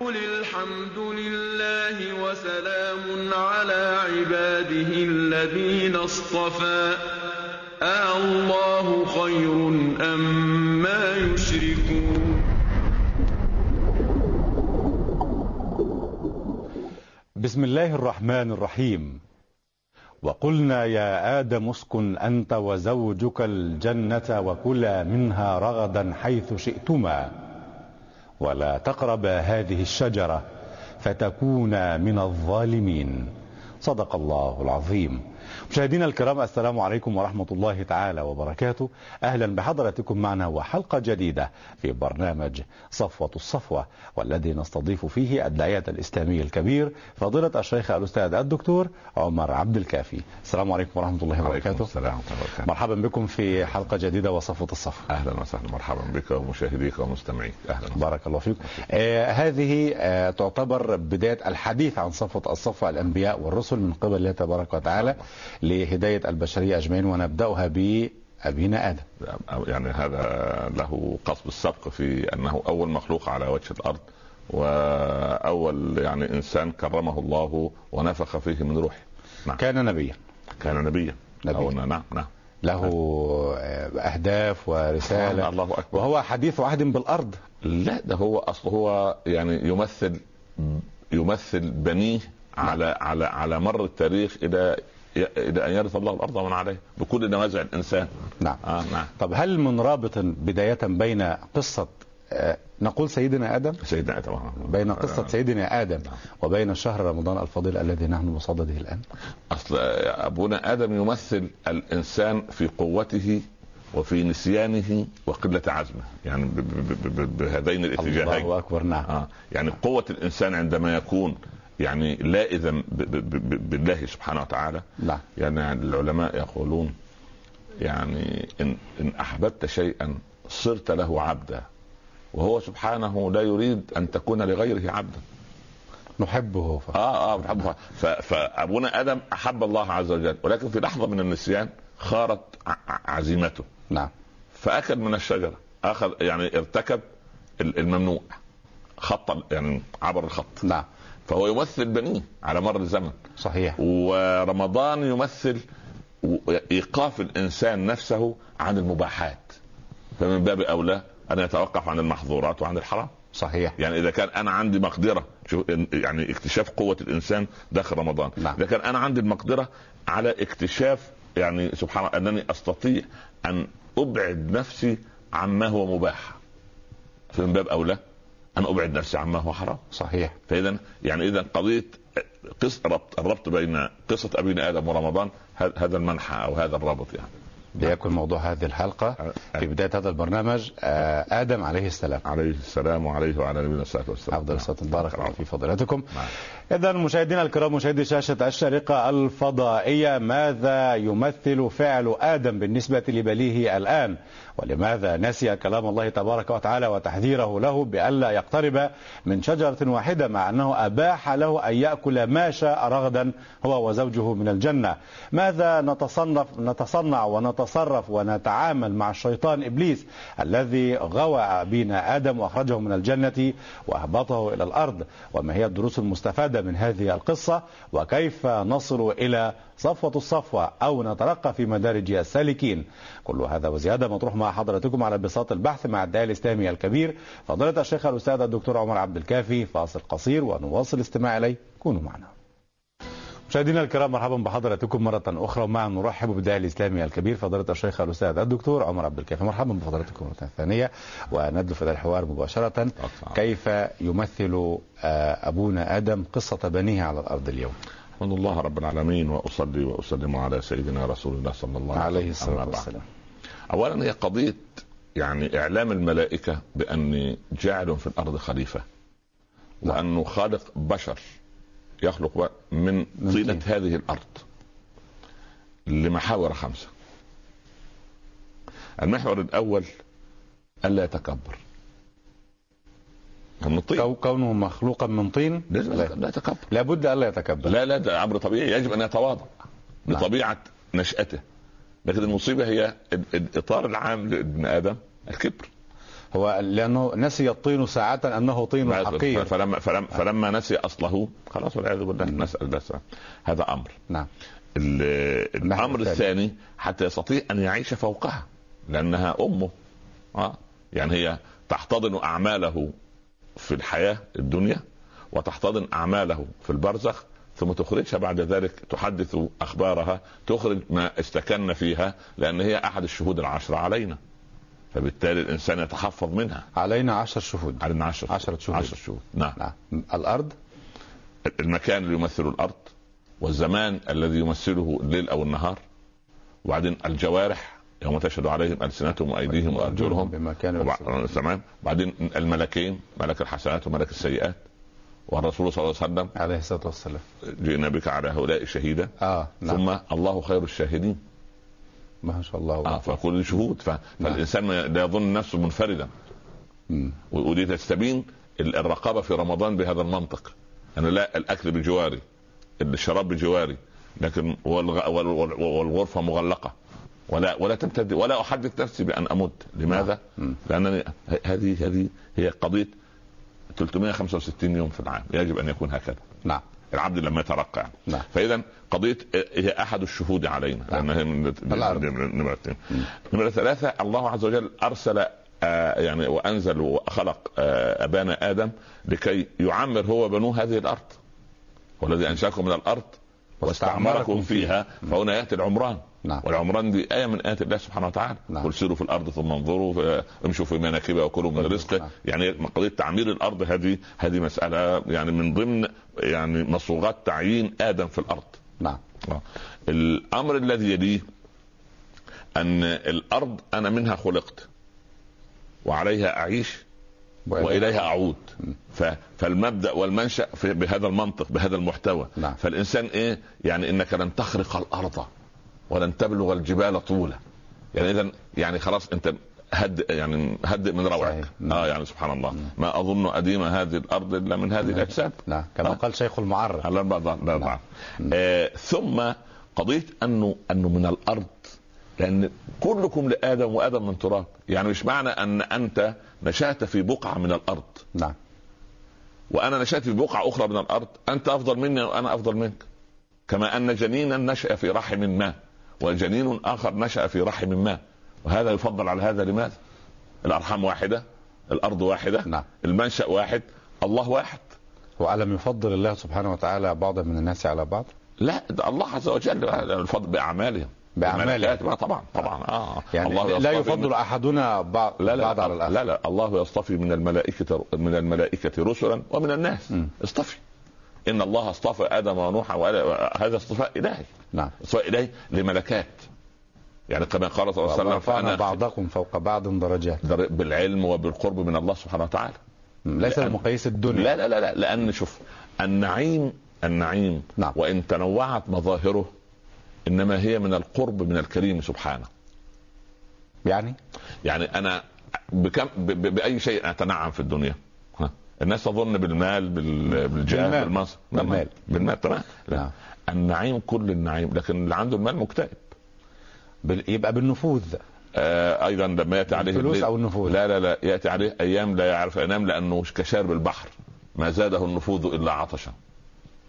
قل الحمد لله وسلام على عباده الذين اصطفى أَاللَّهُ خَيْرٌ أَمَّا يُشْرِكُونَ بسم الله الرحمن الرحيم وقلنا يا آدم اسكن أنت وزوجك الجنة وكلا منها رغدا حيث شئتما ولا تقربا هذه الشجرة فتكونا من الظالمين. صدق الله العظيم. مشاهدينا الكرام السلام عليكم ورحمة الله تعالى وبركاته. أهلا بحضراتكم معنا وحلقة جديدة في برنامج صفوة الصفوة والذي نستضيف فيه الداعية الإسلامي الكبير فضيلة الشيخ الأستاذ الدكتور عمر عبد الكافي. السلام عليكم ورحمة الله وبركاته. السلام وبركاته. مرحبا بكم في حلقة جديدة وصفوة الصفوة. أهلا وسهلا. مرحبا بك ومشاهديك ومستمعيك. أهلا بارك الله فيكم آه هذه آه تعتبر بداية الحديث عن صفوة الصفوة الأنبياء والرسل من قبل الله تبارك وتعالى. لهداية البشرية أجمعين ونبدأها بأبينا آدم. يعني هذا له قصد السبق في أنه أول مخلوق على وجه الأرض وأول يعني إنسان كرمه الله ونفخ فيه من روحه. نعم. كان نبيا. كان نبيا. نبيا. نعم نعم له أهداف ورسالة. الله أكبر. وهو حديث عهد بالأرض. لا ده هو أصله هو يعني يمثل يمثل بنيه على على على مر التاريخ إلى إلى أن يرث الله الأرض ومن عليه بكل نوازع الإنسان. نعم. آه نعم. طب هل من رابط بداية بين قصة آه نقول سيدنا آدم؟ سيدنا آدم بين قصة سيدنا آدم نعم. وبين شهر رمضان الفضيل الذي نحن بصدده الآن. أصل أبونا آدم يمثل الإنسان في قوته وفي نسيانه وقلة عزمه يعني بهذين الاتجاهين. الله أكبر نعم. آه يعني قوة الإنسان عندما يكون يعني ب- ب- بالله سبحانه وتعالى. نعم يعني العلماء يقولون يعني إن, إن أحببت شيئا صرت له عبدا وهو سبحانه لا يريد أن تكون لغيره عبدا. نحبه ف... آه آه بحبه ف- فابونا آدم أحب الله عز وجل ولكن في لحظة من النسيان خارت عزيمته. نعم. فأكل من الشجرة أخذ يعني ارتكب ال- الممنوع خط يعني عبر الخط. نعم. فهو يمثل بنيه على مر الزمن. صحيح. ورمضان يمثل إيقاف الإنسان نفسه عن المباحات. فمن باب أولى أن يتوقف عن المحظورات وعن الحرام. صحيح. يعني إذا كان أنا عندي مقدرة شوف يعني اكتشاف قوة الإنسان داخل رمضان. نعم. إذا كان أنا عندي المقدرة على اكتشاف يعني سبحان الله أنني أستطيع أن أبعد نفسي عما هو مباح. فمن باب أولى أن أبعد نفسي عما هو حرام. صحيح. فاذا يعني اذا قضية قص ربط الربط بين قصة ابينا آدم ورمضان هذا المنحى أو هذا الرابط يعني. ليكن موضوع هذه الحلقة في بداية هذا البرنامج آه، آدم عليه السلام. عليه السلام وعليه وعلى نبينا الصلاه والسلام أفضل الصلاة بارك الله في فضيلتكم. نعم. إذا مشاهدينا الكرام مشاهدي شاشة الشارقة الفضائية ماذا يمثل فعل آدم بالنسبة لبليه الآن؟ ولماذا نسي كلام الله تبارك وتعالى وتحذيره له بألا يقترب من شجرة واحدة مع أنه أباح له أن يأكل ما شاء رغدا هو وزوجه من الجنة؟ ماذا نتصنف نتصنع ونتصرف ونتعامل مع الشيطان إبليس الذي غوى بنا آدم وأخرجه من الجنة وأهبطه إلى الأرض؟ وما هي الدروس المستفادة من هذه القصة؟ وكيف نصل إلى صفوة الصفوة أو نترقى في مدارج السالكين كل هذا وزيادة مطروح مع حضراتكم على بساط البحث مع الداعي الإسلامي الكبير فضيلة الشيخ الأستاذ الدكتور عمر عبد الكافي فاصل قصير ونواصل الاستماع إليه. كونوا معنا. مشاهدينا الكرام مرحبا بحضراتكم مرة أخرى ومع نرحب بالداعي الإسلامي الكبير فضيلة الشيخ الأستاذ الدكتور عمر عبد الكافي. مرحبا بفضلاتكم مرة ثانية. وندلو في هذا الحوار مباشرة. كيف يمثل آه، أبونا آدم قصة بنيه على الأرض اليوم؟ احمد الله رب العالمين وأصلي وأسلم على سيدنا رسول الله صلى الله عليه بعد. والسلام اولا هي قضية يعني إعلام الملائكة باني جاعل في الأرض خليفة نعم. وانه خالق بشر يخلق من طينة طين. هذه الأرض لمحاور خمسة المحور الأول ألا يتكبر من الطين كو- كونه مخلوقا من طين؟ لا, لا يتكبر. لابد ألا يتكبر. لا لا ده أمر طبيعي. يجب أن يتواضع نعم. بطبيعه نشأته. لكن المصيبة هي ال- الإطار العام لابن آدم الكبر. هو لأنه نسي الطين ساعة أنه طين حقير فلما فلما, فلما نسي أصله خلاص والعياذ بالله نسأل بس. هذا أمر. نعم. ال- الأمر الثاني. الثاني حتى يستطيع أن يعيش فوقها لأنها أمه. آه. يعني هي تحتضن أعماله في الحياة الدنيا وتحتضن أعماله في البرزخ ثم تخرجها بعد ذلك تحدث أخبارها تخرج ما استكن فيها لأن هي أحد الشهود العشرة علينا. فبالتالي الإنسان يتحفظ منها. علينا عشر شهود. علينا عشر عشرة شهود. عشر شهود. نعم. نعم. الأرض؟ المكان اللي يمثل الأرض والزمان الذي يمثله الليل أو النهار وبعدين الجوارح يوم تشهد عليهم ألسنتهم وأيديهم وأرجلهم. بما كانوا. تمام. بعدين الملكين ملك الحسنات وملك السيئات. والرسول صلى الله عليه وسلم عليه الصلاة والسلام. جئنا بك على هؤلاء شهيدا آه نعم. ثم الله خير الشاهدين. ما شاء الله. آه فكل شهود. ف... فالإنسان ما- لا يظن نفسه منفردا. ودي تستبين ال- الرقابة في رمضان بهذا المنطق. أنا لا الأكل بجواري الشراب بجواري لكن والغ... وال... وال- والغرفة مغلقة. ولا ولا تمتد ولا أحدث نفسي بأن امت لماذا؟ مم. لأنني هذه هذه هي قضية 365 يوم في العام يجب أن يكون هكذا نعم العبد لما يترقى يعني. نعم. فإذا قضية هي أحد الشهود علينا نعم. لأن هي من الأرض. نمرة اثنين نمرة ثلاثة الله عز وجل أرسل آه يعني وأنزل وخلق آه أبانا آدم لكي يعمر هو بنوه هذه الأرض والذي أنشأكم من الأرض واستعمركم فيها فهنا يأتي العمران نعم. والعمران دي آية من آيات الله سبحانه وتعالى نعم. قل سيروا في الأرض ثم انظروا ف- امشوا في مناكبها وكلوا من رزقه نعم. يعني قضية تعمير الأرض هذه هذه مسألة يعني من ضمن يعني مصوغات تعيين آدم في الأرض نعم آه. الأمر الذي يليه أن الأرض أنا منها خلقت وعليها أعيش وإليها أعود. ف... فالمبدأ والمنشأ في... بهذا المنطق بهذا المحتوى. نعم. فالإنسان إيه؟ يعني إنك لن تخرق الأرض ولن تبلغ الجبال طولا. يعني اذا يعني خلاص أنت هد يعني هدئ من روعك. نعم. آه يعني سبحان الله. ما أظن أديم هذه الأرض إلا من هذه الأجساد. نعم. كما آه. قال شيخ المعرة لا بعض آه ثم قضيه أنه أنه من الأرض لأن كلكم لآدم وآدم من تراب. يعني مش معنى أن أنت نشأت في بقعة من الأرض. نعم. وأنا نشأت في بقعة أخرى من الأرض. أنت أفضل مني وأنا أفضل منك. كما أن جنينا نشأ في رحم ما وجنين آخر نشأ في رحم ما. وهذا يفضل على هذا لماذا؟ الأرحام واحدة الأرض واحدة نعم. المنشأ واحد الله واحد. وألم يفضل الله سبحانه وتعالى بعضا من الناس على بعض؟ لا ده الله عز وجل الفضل بأعمالهم. بقى طبعا طبعا. آه. يعني الله لا يفضل أحدنا بعض, لا لا بعض على الآخر لا لا. الله يصطفي من الملائكة من الملائكة رسلا ومن الناس. م. اصطفي. إن الله اصطفى آدم ونوحا وآل- هذا اصطفاء إلهي. نعم. اصطفاء إلهي لملكات. يعني كما قال صلى الله عليه وسلم بعضكم فوق بعض درجات. در- بالعلم وبالقرب من الله سبحانه وتعالى. ليس المقاييس الدنيا. لا لا لا, لا. لأن شوف النعيم النعيم نعم. وإن تنوعت مظاهره إنما هي من القرب من الكريم سبحانه يعني يعني أنا بكم ب- بأي شيء أتنعم في الدنيا ها؟ الناس تظن بالمال بال- بالجاه بالمال. بالمنصب بالمال. بالمال تمام لا. نعم. النعيم كل النعيم لكن اللي عنده المال مكتئب بال- يبقى بالنفوذ آه أيضا لما يأتي عليه الفلوس أو النفوذ. لا لا لا يأتي عليه أيام لا يعرف ينام لأنه كشارب البحر ما زاده النفوذ إلا عطشا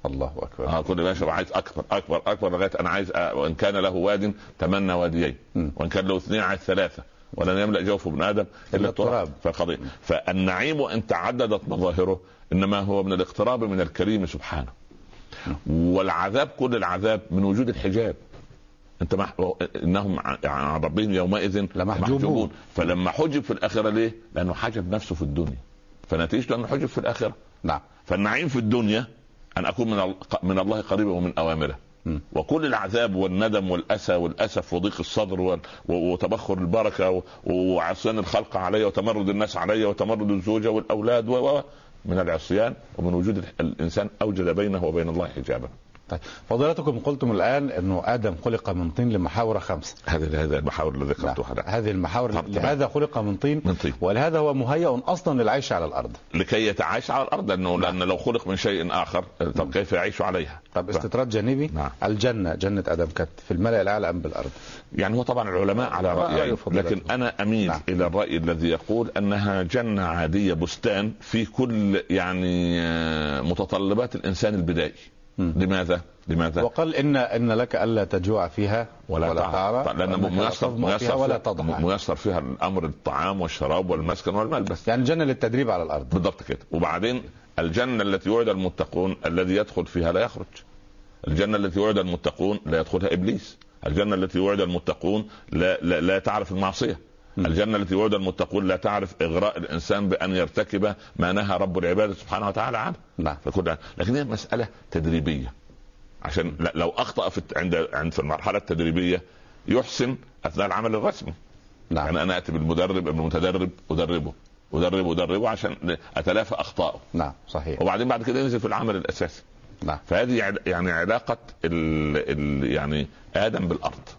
الله أكبر. آه كل ما يشرب عايز أكبر أكبر أكبر لغاية أنا عايز أ... وإن كان له واد تمنى واديين. وإن كان له اثنين عايز ثلاثة. ولن يملأ جوف ابن آدم إلا التراب. فقضيه فالنعيم وان تعددت مظاهره إنما هو من الاقتراب من الكريم سبحانه. والعذاب كل العذاب من وجود الحجاب. أنت مح... إنهم عن ربهم يومئذ لمحجوبون. فلما حجب في الآخرة ليه؟ لأنه حجب نفسه في الدنيا. فنتيجته انه حجب في الآخرة. نعم. فالنعيم في الدنيا أن أكون من من الله قريبا ومن أوامره م. وكل العذاب والندم والأسى والأسف وضيق الصدر وتبخر البركة وعصيان الخلق علي وتمرد الناس علي وتمرد الزوجة والأولاد و من العصيان ومن وجود ال- الإنسان أوجد بينه وبين الله حجابا طيب فضيلتكم قلتم الآن إنه آدم خلق من طين لمحاور خمسة هذه هذه المحاور اللي ذكرتها نعم. هذه المحاور طب- لهذا خلق من طين من طين. ولهذا هو مهيأ أصلا للعيش على الأرض لكي يتعايش على الأرض لأنه نعم. لأن لو خلق من شيء آخر طب كيف يعيش عليها؟ طب استطراد جانبي نعم. الجنة جنة آدم كانت في الملأ الأعلى أم بالأرض يعني هو طبعا العلماء على فضيلته. لكن أنا أميل نعم. إلى الرأي الذي يقول أنها جنة عادية بستان في كل يعني آه، متطلبات الإنسان البدائي لماذا؟ لماذا؟ وقال ان إن لك ألا تجوع فيها ولا, ولا تعرى لأن ميسر ميسر فيها ولا تضحى ميسر فيها الأمر الطعام والشراب والمسكن والملبس. يعني جنه للتدريب على الأرض. بالضبط كده. وبعدين الجنة التي وعد المتقون الذي يدخل فيها لا يخرج. الجنة التي وعد المتقون لا يدخلها إبليس. الجنة التي وعد المتقون لا لا, لا تعرف المعصية. م. الجنة التي وعد المتقون لا تعرف إغراء الإنسان بأن يرتكب ما نهى رب العباد سبحانه وتعالى عنه. نعم. فكل لكن هي مسألة تدريبية. عشان لو أخطأ في عند عند في المرحلة التدريبية يحسن أثناء العمل الرسمي. نعم. يعني أنا أتي بالمدرب المتدرب أدربه. ادربه أدربه عشان أتلافى أخطائه. نعم صحيح. وبعدين بعد كده ينزل في العمل الأساسي. نعم. فهذه يعني علاقة ال ال يعني آدم بالأرض.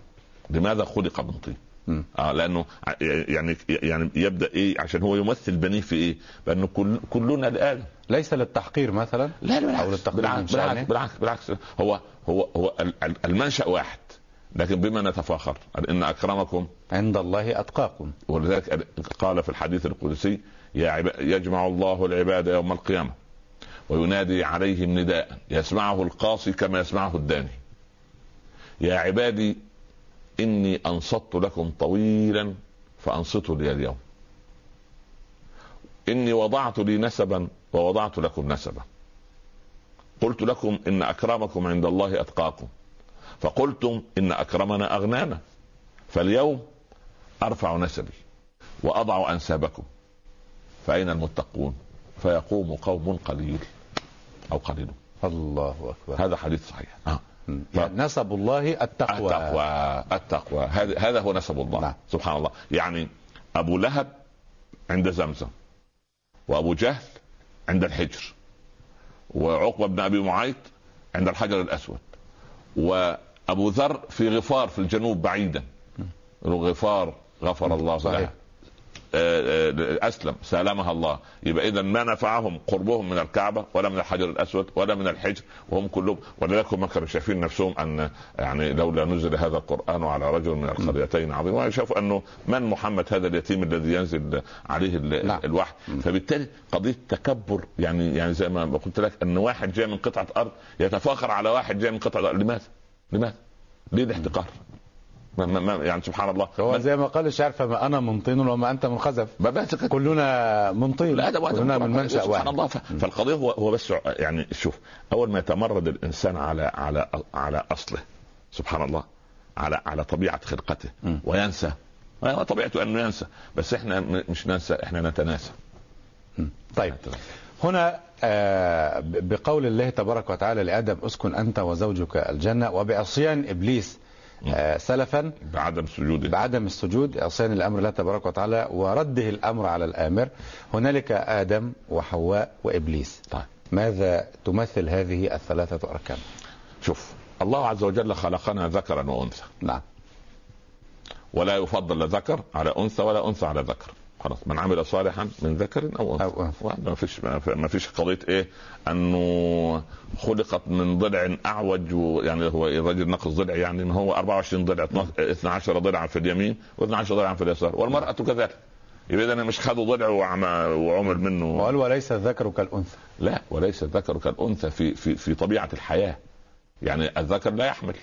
لماذا خلق من طين؟ آه لأنه يعني يعني يبدأ إيه؟ عشان هو يمثل بنيه في إيه؟ بأنه كل كلنا الآن. ليس للتحقير مثلا؟ لا لا أو بالعكس للتقليل من بالعكس, بالعكس بالعكس بالعكس. هو هو هو ال- ال- المنشأ واحد. لكن بما نتفاخر إن أكرمكم. عند الله أتقاكم. ولذلك قال في الحديث القدسي يا يجمع الله العباد يوم القيامة وينادي عليهم نداء يسمعه القاصي كما يسمعه الداني. يا عبادي إني أنصت لكم طويلا فأنصتوا لي اليوم. إني وضعت لي نسبا ووضعت لكم نسبا. قلت لكم إن أكرمكم عند الله أتقاكم. فقلتم إن أكرمنا أغنانا. فاليوم أرفع نسبي وأضع أنسابكم. فأين المتقون؟ فيقوم قوم قليل أو قليل. الله أكبر. هذا حديث صحيح. آه. يعني نسب الله التقوى. التقوى التقوى. هذا هذا هو نسب الله نعم. سبحان الله. يعني أبو لهب عند زمزم وأبو جهل عند الحجر وعقبة بن أبي معيط عند الحجر الأسود وأبو ذر في غفار في الجنوب بعيدا. غفار غفر الله صحيح. آه، آه، أسلم سالمها الله يبقى اذا ما نفعهم قربهم من الكعبة ولا من الحجر الأسود ولا من الحجر وهم كلهم ولذلك هم كانوا شايفين نفسهم أن يعني لولا نزل هذا القرآن على رجل من القريتين عظيم وشافوا أنه من محمد هذا اليتيم الذي ينزل عليه نعم. الوحي فبالتالي قضية تكبر يعني يعني زي ما قلت لك أن واحد جاي من قطعة أرض يتفاخر على واحد جاي من قطعة أرض لماذا؟ لماذا؟ ليه الاحتقار؟ ما ما يعني سبحان الله. هو زي ما قال الشاعر فما أنا من طين وما أنت من خزف. كلنا من طين لا ده كلنا من منشأ سبحان واحد. الله. ف- فالقضية هو هو بس يعني شوف أول ما يتمرد الإنسان على على على أصله سبحان الله على على طبيعة خلقته. وينسى. هو طبيعته أنه ينسى. بس إحنا مش ننسى إحنا نتناسى. طيب. هنا آه، بقول الله تبارك وتعالى لآدم أسكن أنت وزوجك الجنة. وبعصيان إبليس آه، سلفا. بعدم سجوده. بعدم السجود. عصيان الأمر الله تبارك وتعالى ورده الأمر على الآمر. هنالك آدم وحواء وإبليس. طيب. ماذا تمثل هذه الثلاثة أركان؟ شوف الله عز وجل خلقنا ذكرا وأنثى. نعم. ولا يفضل لا ذكر على أنثى ولا أنثى على ذكر. خلاص من عمل صالحا من ذكر أو أنثى. ما فيش ما فيش قضية إيه أنه خلقت من ضلع أعوج يعني هو الرجل نقص ضلع يعني إن هو 24 ضلع 12 ضلعا في اليمين و12 ضلعا في اليسار والمرأة كذلك. يبقى اذا مش خدوا ضلع وعم- وعمل منه. وقال وليس الذكر كالأنثى. لا وليس الذكر كالأنثى في في في طبيعة الحياة. يعني الذكر لا يحمل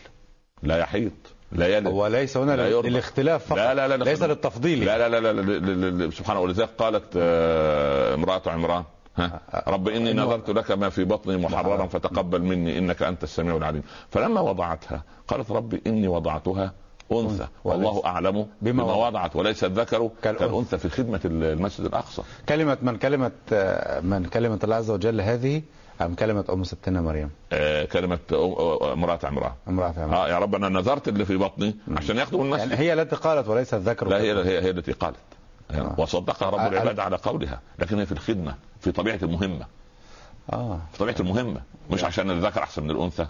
لا يحيط. لا يلد وليس هنا لا يرضى. للاختلاف فقط لا لا لا ليس للتفضيل لا لا لا لا, لا, لا, لا سبحان الله ولذلك قالت آه، امرأة عمران ها رب إني إنه- نظرت لك ما في بطني محررا فتقبل مني إنك أنت السميع العليم فلما وضعتها قالت رب إني وضعتها أنثى والله أعلم بما بما وضع. وضعت وليس الذكر. كالأنثى في خدمة المسجد الأقصى كلمة من كلمة آه، من كلمة الله عز وجل هذه أم كلمة أم ستنا مريم. آه، كلمة امرأة عمران امرأة عمران آه يا رب أنا نذرت اللي في بطني عشان يخدم المسجد يعني هي التي قالت وليس الذكر لا هي. هي, هي التي قالت. آه. وصدقها رب آه، العباد على قولها لكن هي في الخدمة في طبيعة المهمة. آه. في طبيعة المهمة مش عشان الذكر أحسن من الأنثى.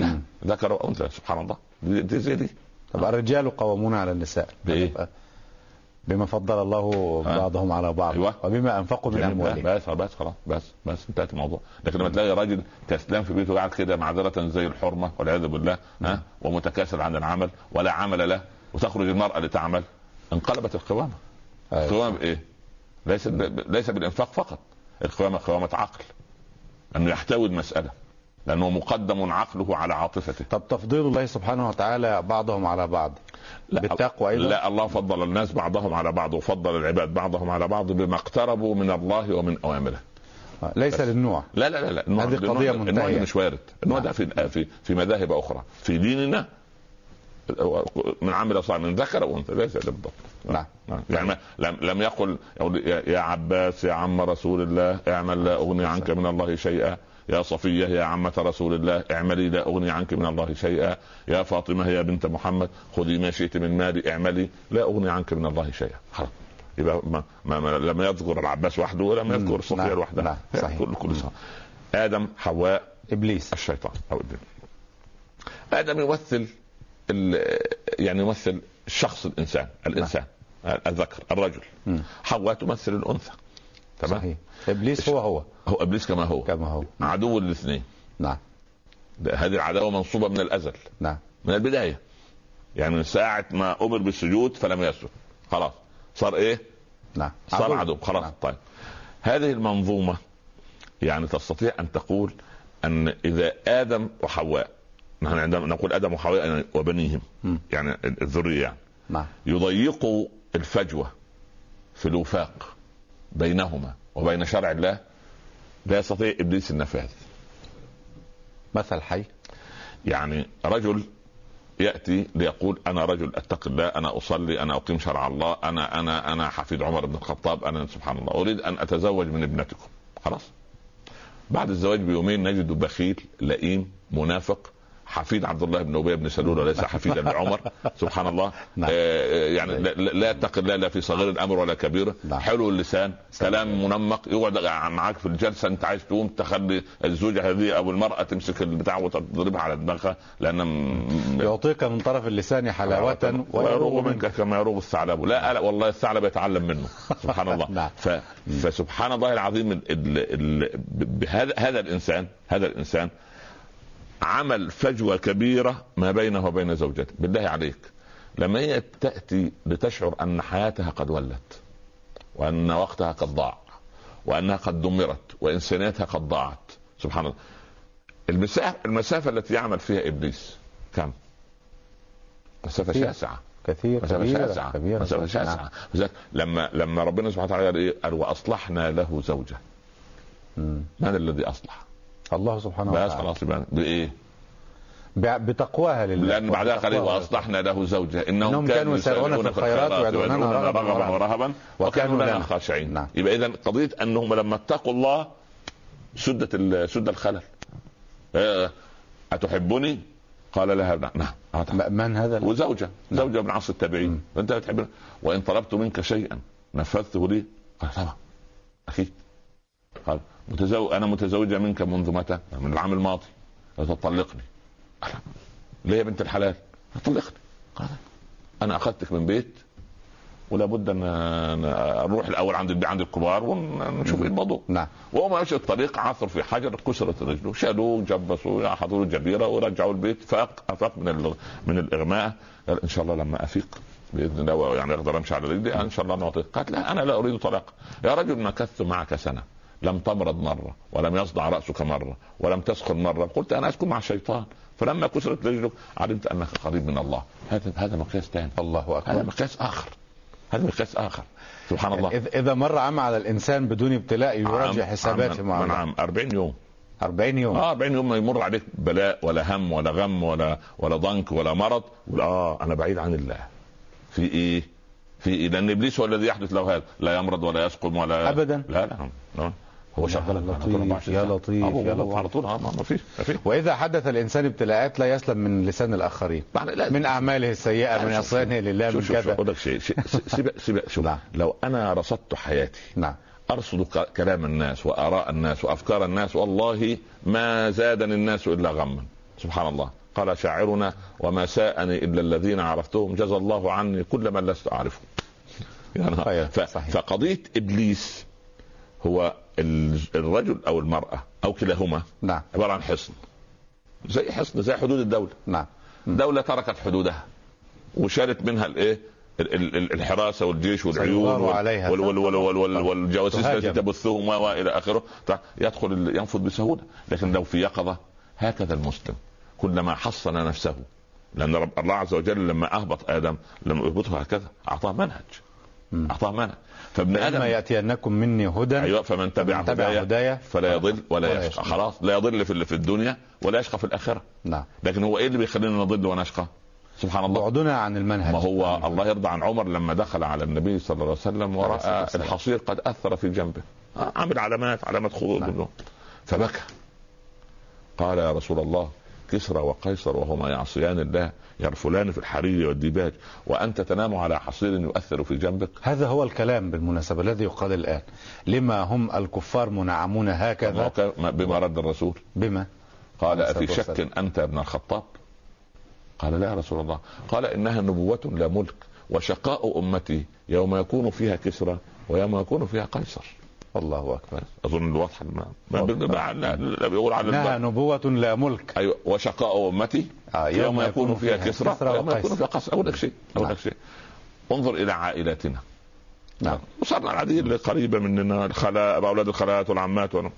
لا مم. ذكر وأنثى سبحان الله. دي, دي زي دي. طب الرجال قوامون على النساء. بإيه؟ بما فضل الله بعضهم على بعض. أيوة. وبما أنفقوا من اموالهم بس بس خلاص بس بس انتهت الموضوع. لكن لما تلاقي راجل كسلان في بيته قاعد كده معذرة زي الحرمة والعياذ بالله ها؟ ومتكاسل عن العمل ولا عمل له وتخرج المرأة لتعمل انقلبت القوامة. أيوة. القوامة بايه؟ ليس ليس بالإنفاق فقط. القوامة قوامة عقل انه يحتوي المسألة. لأنه مقدم عقله على عاطفته. طب تفضيل الله سبحانه وتعالى بعضهم على بعض. بالتقوى أيضا لا الله فضل الناس بعضهم على بعض وفضل العباد بعضهم على بعض بما اقتربوا من الله ومن أوامره. ليس للنوع. لا لا لا لا. النوع هذه النوع- قضية النوع. ده مش وارد. النوع ده في في في مذاهب أخرى. في ديننا من عمل صالحا من ذكر أو أنثى. ليس بالضبط. نعم. نعم. يعني لم لم يقل يا عباس يا عم رسول الله اعمل لا أغني عنك من الله شيئا. يا صفية يا عمة رسول الله اعملي لا أغني عنك من الله شيئا يا فاطمة يا بنت محمد خذي ما شئت من مالي اعملي لا أغني عنك من الله شيئا خلاص يبقى ما ما ما لم يذكر العباس وحده ولم يذكر مم. صفية نعم. لوحدها نعم. صحيح. كل كل سنة. آدم حواء إبليس الشيطان أو الجن آدم يمثل يعني يمثل شخص الإنسان الإنسان الذكر الرجل. حواء تمثل الأنثى تمام؟ صحيح إبليس هو هو. هو إبليس كما هو. كما هو. عدو الاثنين. نعم. هذه العداوه منصوبة من الأزل. نعم. من البداية. يعني من ساعة ما أمر بالسجود فلم يسجد. خلاص. صار إيه؟ نعم. صار عدو. خلاص. نعم. طيب. هذه المنظومة يعني تستطيع أن تقول أن إذا آدم وحواء نحن عندما نقول آدم وحواء يعني وبنيهم. يعني الذرية يعني نعم. يضيقوا الفجوة في الوفاق. بينهما وبين شرع الله لا يستطيع إبليس النفاذ مثل حي يعني رجل يأتي ليقول أنا رجل اتقي الله أنا أصلي أنا أقيم شرع الله أنا أنا أنا حفيد عمر بن الخطاب أنا سبحان الله أريد أن أتزوج من ابنتكم. خلاص. بعد الزواج بيومين نجد بخيل لئيم منافق حفيد عبد الله بن أبي بن سلول وليس حفيدا لعمر سبحان الله. نعم. آه يعني لا, لا لا يتقي الله لا في صغير الأمر ولا كبيره نعم. حلو اللسان كلام منمق يقعد معاك في الجلسة. انت عايز تقوم تخلي الزوجة هذه أو المرأة تمسك البتاع وتضربها على دماغها لأن م- يعطيك من طرف اللسان حلاوة ويروغ منك. كما يروغ الثعلب. لا لا والله الثعلب يتعلم منه. سبحان الله. نعم. ف... فسبحان الله العظيم ال... ال... ال... بهذا هذا الانسان هذا الإنسان عمل فجوة كبيرة ما بينه وبين زوجته بالله عليك لما هي تأتي لتشعر أن حياتها قد ولت وأن وقتها قد ضاع وأنها قد دمرت وإنسانيتها قد ضاعت سبحان الله المسافه المسافة التي يعمل فيها إبليس كم؟ مسافة كثير. شاسعة كثير مسافة كبيرة شاسعة كبيرة مسافة نعم. شاسعة لذلك لما لما ربنا سبحانه وتعالى قال إيه؟ قال وأصلحنا له زوجة مم. من الذي أصلح؟ الله سبحانه بس وتعالى. خلاص يبقى بإيه؟ بتقواها لله. لأن بعدها قال إيه؟ وأصلحنا له زوجة. إنهم, إنهم كانوا يسارعون في الخيرات ويدعوننا رغبا ورهبا. وكانوا لنا خاشعين. نعم. يبقى اذا قضية أنهم لما اتقوا الله سدت سد الخلل. آه، أتحبني؟ قال لها نعم. نعم. من هذا؟ وزوجة. نعم. زوجة من عصر التابعين. انت بتحب وإن طلبت منك شيئا نفذته لي؟ قال طبعا. أكيد قال متزوج أنا متزوجة منك منذ متى؟ من العام الماضي. تطلقني. ليه يا بنت الحلال؟ طلقني. أنا أخذتك من بيت ولا بد أن نروح الأول عند عند الكبار ونشوف إيه الموضوع. نعم. وهو ماشي الطريق عثر في حجر كسرت رجله شالوه جبسوه حطوا له جبيره ورجعوا البيت. فاق أفاق من من الإغماء. قال إن شاء الله لما أفيق بإذن الله يعني أقدر أمشي على رجلي إن شاء الله نعطيك قالت لا أنا لا أريد طلاق. يا رجل مكثت معك سنة. لم تمرض مرة ولم يصدع رأسك مرة ولم تسخن مرة. قلت أنا أسكن مع الشيطان. فلما كسرت رجلك علمت أنك قريب من الله. هذا هذا مقياس ثاني الله هذا اكبر مقياس آخر. هذا مقياس آخر. سبحان الله. إذ- إذا مر عام على الإنسان بدون ابتلاء يراجع عام- حساباته عام- مع الله. عام 40 يوم. 40 يوم. آه 40 يوم ما يمر عليك بلاء ولا هم ولا غم ولا ولا ضنك ولا مرض. آه أنا بعيد عن الله. في إيه؟ في إيه؟ لأن إبليس هو الذي يحدث له هذا. لا يمرض ولا يسقم ولا أبداً. لا لا, لا. هو شغال على طول لطيف، 24 يا. لطيف، يا لطيف. على طول آه ما فيش وإذا حدث الإنسان ابتلاءات لا يسلم من لسان الآخرين. لا- من أعماله السيئة من عصيانه لله من شوف شوف شوف كذا أقول لك شيء. شيء- سيب سيب شوف. نعم. لو أنا رصدت حياتي نعم. أرصد كلام الناس وآراء الناس وأفكار الناس والله ما زادني الناس إلا غما. سبحان الله. قال شاعرنا وما ساءني إلا الذين عرفتهم. جزى الله عني كل من لست اعرفه يعني ف... فقضية إبليس هو الرجل أو المرأة أو كلاهما نعم. عبارة عن حصن. زي حصن زي حدود الدولة. نعم. دولة تركت حدودها وشالت منها الإيه؟ ال- ال- ال- الحراسة والجيش والعيون. وال- وال- وال- والجواسيس التي. تبثهم وإلى آخره. يدخل ينفذ بسهولة. لكن لو في يقظة هكذا المسلم كلما حصن نفسه لأن الله عز وجل لما أهبط آدم لم يهبطه هكذا أعطاه منهج. أعطاه منهج فابن آدم يأتينكم مني هدى. أيوه فمن تبع تبع هدايا فلا يضل ولا ولا يشقى. خلاص لا يضل في في الدنيا ولا يشقى في الآخرة. نعم. لكن هو إيه اللي بيخلينا نضل ونشقى؟ سبحان الله. بعدنا عن المنهج. ما هو الله يرضى عن عمر لما دخل على النبي صلى الله عليه وسلم ورأى. الحصير قد أثر في جنبه. عامل علامات علامات خطوط نعم. فبكى. قال يا رسول الله كسرى وقيصر وهما يعصيان الله. يرفلان في الحرير والديباج وأنت تنام على حصير يؤثر في جنبك. هذا هو الكلام بالمناسبة الذي يقال الآن. لما هم الكفار منعمون هكذا؟ بما رد الرسول. بما؟ قال الصلاة شك يا ابن الخطاب؟ قال لا يا رسول الله. قال إنها نبوة لا ملك وشقاء أمتي يوم يكون فيها كسرى ويوم يكون فيها قيصر. الله أكبر. أظن الواضحة ما لا- لا بيقول على الباب. نبوة لا ملك. أيوة وشقاء أمتي. آه، يوم يكون فيها كسرى ويوم يكون. فيها قيصر أقول لك شيء أقول نعم. لك شيء. انظر إلى عائلاتنا نعم. أسرنا العادية اللي قريبة مننا الخلاء أولاد الخالات والعمات ون...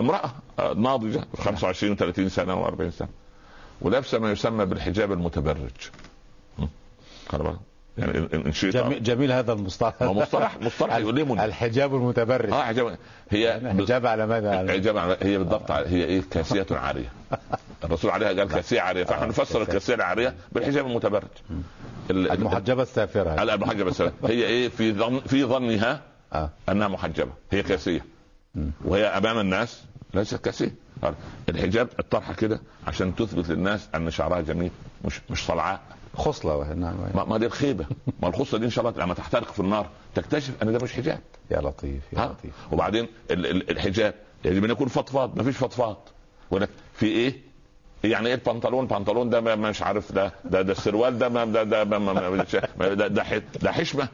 امرأة ناضجة 25 و30 سنة و40 سنة. ولابسة ما يسمى بالحجاب المتبرج? يعني إن شئت. جميل, جميل هذا المصطلح. مصطلح مصطلح يؤلمني. الحجاب المتبرج آه حجاب هي حجاب على ماذا؟ حجاب على- هي بالضبط هي إيه؟ كاسية عارية. الرسول عليها قال كاسية عارية. فإحنا نفسر كاسية. الكاسية العارية بالحجاب المتبرج. ال- ال- المحجبة السافرة. على المحجبة السلام. هي إيه؟ في ظن في ظنها آه. أنها محجبة. هي كاسية. وهي أمام الناس ليست كاسية. الحجاب الطرحة كده عشان تثبت للناس أن شعرها جميل مش مش صلعاء. خصلة وهي- نعم. ما, دي الخيبه ما الخصه دي إن شاء الله لما تحترق في النار تكتشف أن ده مش حجاب. يا لطيف يا ها؟ لطيف. وبعدين ال- ال- الحجاب يجب ان يكون فضفاض ما فيش فضفاض. ولك في إيه؟ يعني إيه البنطلون؟ بنطلون ده مش عارف ده ده, ده السروال ده ما ده ده ما- ده, ده, ده حشمة.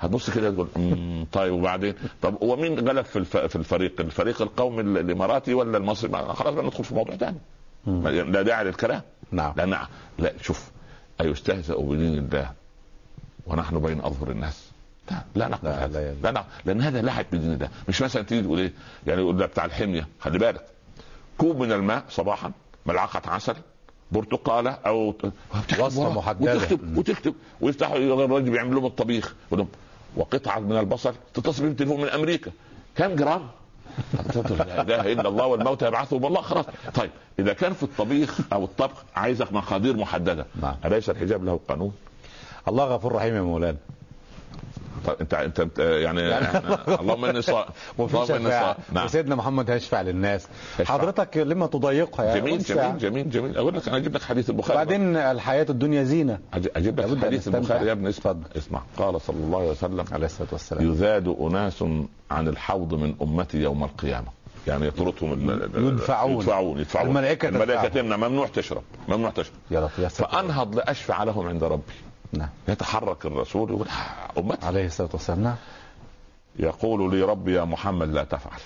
هتبص كده تقول "أمم، طيب وبعدين؟ طب هو مين غلب في الف- في الفريق؟ الفريق القومي ال- الإماراتي ولا المصري؟ خلاص بقى ندخل في موضوع ثاني. لا داعي للكلام. نعم. لأن لا شوف أيستهزأ بدين الله ونحن بين أظهر الناس؟ لا لا نقبل لا، هذا. لا. لا نقبل لأن هذا لعب بدين الله. مش مثلا تيجي تقول إيه؟ يعني يقول ده بتاع الحمية. خلي بالك. كوب من الماء صباحا ملعقة عسل برتقالة أو وراه، محددة. وتكتب وتكتب. ويفتحوا الراجل بيعمل لهم الطبيخ. وقطعة من البصل تتصل بهم تليفون من أمريكا. كم جرام؟ لا اله الا الله والموت يبعثهم الله خلاص طيب إذا كان في الطبيخ أو الطبخ عايزك مقادير محددة نعم. أليس الحجاب له قانون؟ الله غفور رحيم يا مولانا طيب انت انت يعني, يعني اللهم إني صائم اللهم إني صائم نعم وسيدنا محمد هيشفع للناس يشفع. حضرتك لما تضيقها يا جميل؟ جميل جميل جميل أقول لك أنا أجيب لك حديث البخاري بعدين الحياة الدنيا زينة أج- أجيب لك حديث. البخاري يا ابني اسمع. اسمع قال صلى الله عليه وسلم عليه الصلاة والسلام يذاد أناس عن الحوض من أمتي يوم القيامة يعني يطردهم يدفعون. يدفعون يدفعون الملائكة تدفعهم. تمنع ممنوع تشرب ممنوع تشرب يا لطيف يا. فأنهض لأشفع لهم عند ربي نعم. يتحرك الرسول يقول "آه، أمتي. عليه الصلاة والسلام نعم. يقول لي ربي يا محمد لا تفعل.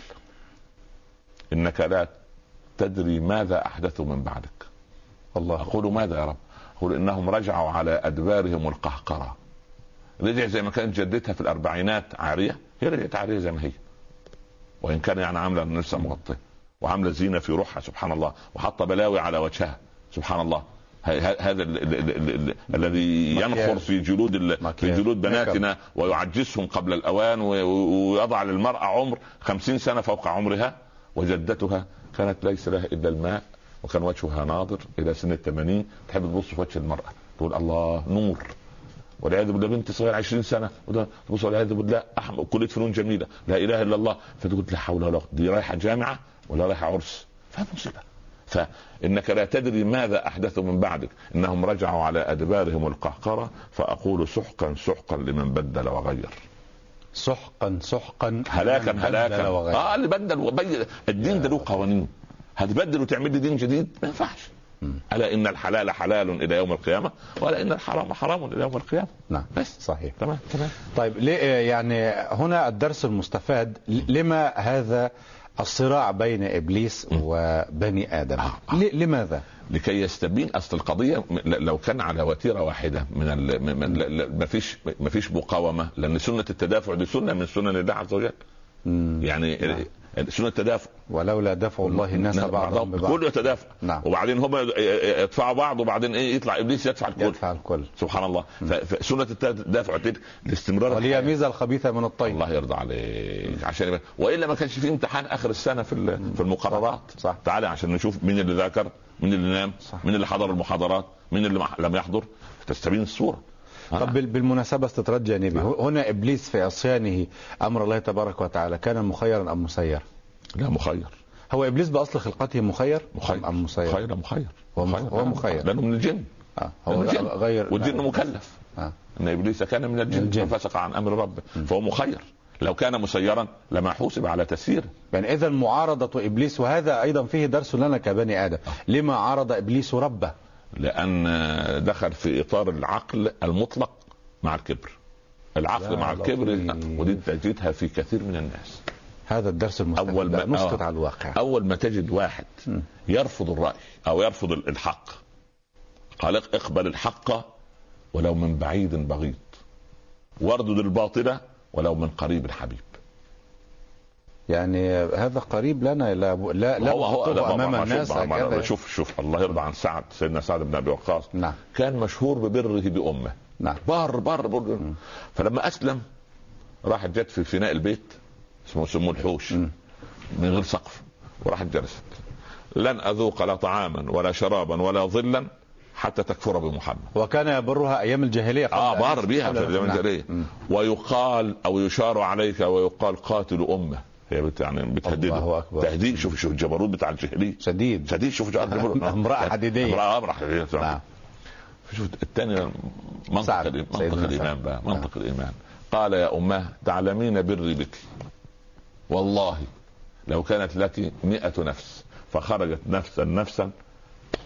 إنك لا تدري ماذا احدثوا من بعدك. الله. أقول ماذا يا رب؟ أقول إنهم رجعوا على أدبارهم القهقرة. رجع زي ما كانت جدتها في الأربعينات عارية؟ هي رجعت عارية زي ما هي. وإن كان يعني عاملة نفسها مغطية وعاملة زينة في روحها سبحان الله وحاطة بلاوي على وجهها سبحان الله. هذا ال- ال- ال- ال- الذي. ينخر في جلود في. جلود بناتنا ويعجزهم قبل الأوان ويضع للمرأة عمر خمسين سنة فوق عمرها وجدتها كانت ليس لها إلا الماء وكان وجهها ناظر إلى سن الثمانين تحب تبص في وجه المرأة تقول الله نور والعياذ بالله بنت صغيرة 20 سنة تبص والعياذ بالله احمد كلية فنون جميلة لا إله إلا الله فتقول لا حول ولا قوة دي رايحة جامعة ولا رايحة عرس فمصيبه فإنك لا تدري ماذا أحدثوا من بعدك. إنهم رجعوا على أدبارهم القهقرة فأقول سحقا سحقا لمن بدل وغير. سحقا سحقا هلاكا هلاكا. وغير. آه اللي بدل وبين الدين ده له قوانين. هتبدل وتعمل لي دين جديد؟ ما ينفعش. ألا إن الحلال حلال إلى يوم القيامة ولا إن الحرام حرام إلى يوم القيامة. نعم بس. صحيح. تمام تمام. طيب ليه يعني هنا الدرس المستفاد لما هذا الصراع بين إبليس وبني آدم؟ آه، آه. لماذا؟ لكي يستبين أصل القضية لو كان على وتيرة واحدة من ما فيش ما فيش مقاومة لأن سنة التدافع دي سنة من سنن الله عز وجل. يعني نعم. ال- سنه التدافع؟ ولولا دفع الله الناس نعم، بعضهم ببعض. كله يتدافع نعم. وبعدين هم يدفعوا بعض وبعدين إيه يطلع إبليس يدفع الكل. يدفع الكل. سبحان الله. ف- فسنه التدافع؟ الاستمرار وليميز الحياة. ميزة الخبيث من الطيب. الله يرضى عليك. عشان. وإلا ما كانش في امتحان آخر السنة في في المقررات. صح. تعالى عشان نشوف مين اللي ذاكر مين اللي نام صح. مين اللي حضر المحاضرات مين اللي لم يحضر. تستبين الصورة. طب بال- بالمناسبة استطراد جانبي نعم. هنا إبليس في عصيانه أمر الله تبارك وتعالى كان مخيرا أم مسير؟ لا مخير. هو إبليس بأصل خلقته مخير؟ مخير. أم- مسير؟ مخير مخير. هو مخ- هو مخير. لأنه من الجن. آه. هو لأنه الجن. غير والجن نعم. مكلف. آه. إن إبليس كان من الجن, الجن. ففسق عن أمر ربه. فهو مخير. لو كان مسيرا لما حوسب على تسييره يعني إذا معارضة إبليس وهذا أيضا فيه درس لنا كبني آدم. لما عارض إبليس ربه؟ لأن دخل في إطار العقل المطلق مع الكبر العقل مع الكبر. ودي تجدها في كثير من الناس هذا الدرس أول ما نسقط آه. على الواقع أول ما تجد واحد. يرفض الرأي أو يرفض الحق قال اقبل الحق ولو من بعيد بغيض واردد الباطل ولو من قريب حبيب يعني هذا قريب لنا لا لا لا هو هو ما- الناس شوف. شوف شوف الله يرضى عن سعد سيدنا سعد بن أبي وقاص نعم كان مشهور ببره بامه نعم بار بار, بار. فلما أسلم راحت جت في فناء البيت اسمه سموه الحوش مم. من غير سقف وراحت جلست لن أذوق لا طعاما ولا شرابا ولا ظلا حتى تكفر بمحمد وكان يبرها أيام الجاهلية قبل آه بار بها في الزمن نعم. الجاهلية. ويقال أو يشار عليك ويقال قاتل أمه هي بت يعني بتهدده. الله أكبر. تهديد. شوف شوف الجبروت بتاع الجاهليه شديد. شديد. شوف جبروت. امرأة حديدية. امرأة امرأة حديدية. نعم. شوف الثاني منطق منطق الإيمان. بقى. نعم. منطق الإيمان. قال يا اماه تعلمين بري بك. والله لو كانت لك مئة نفس فخرجت نفسا نفسا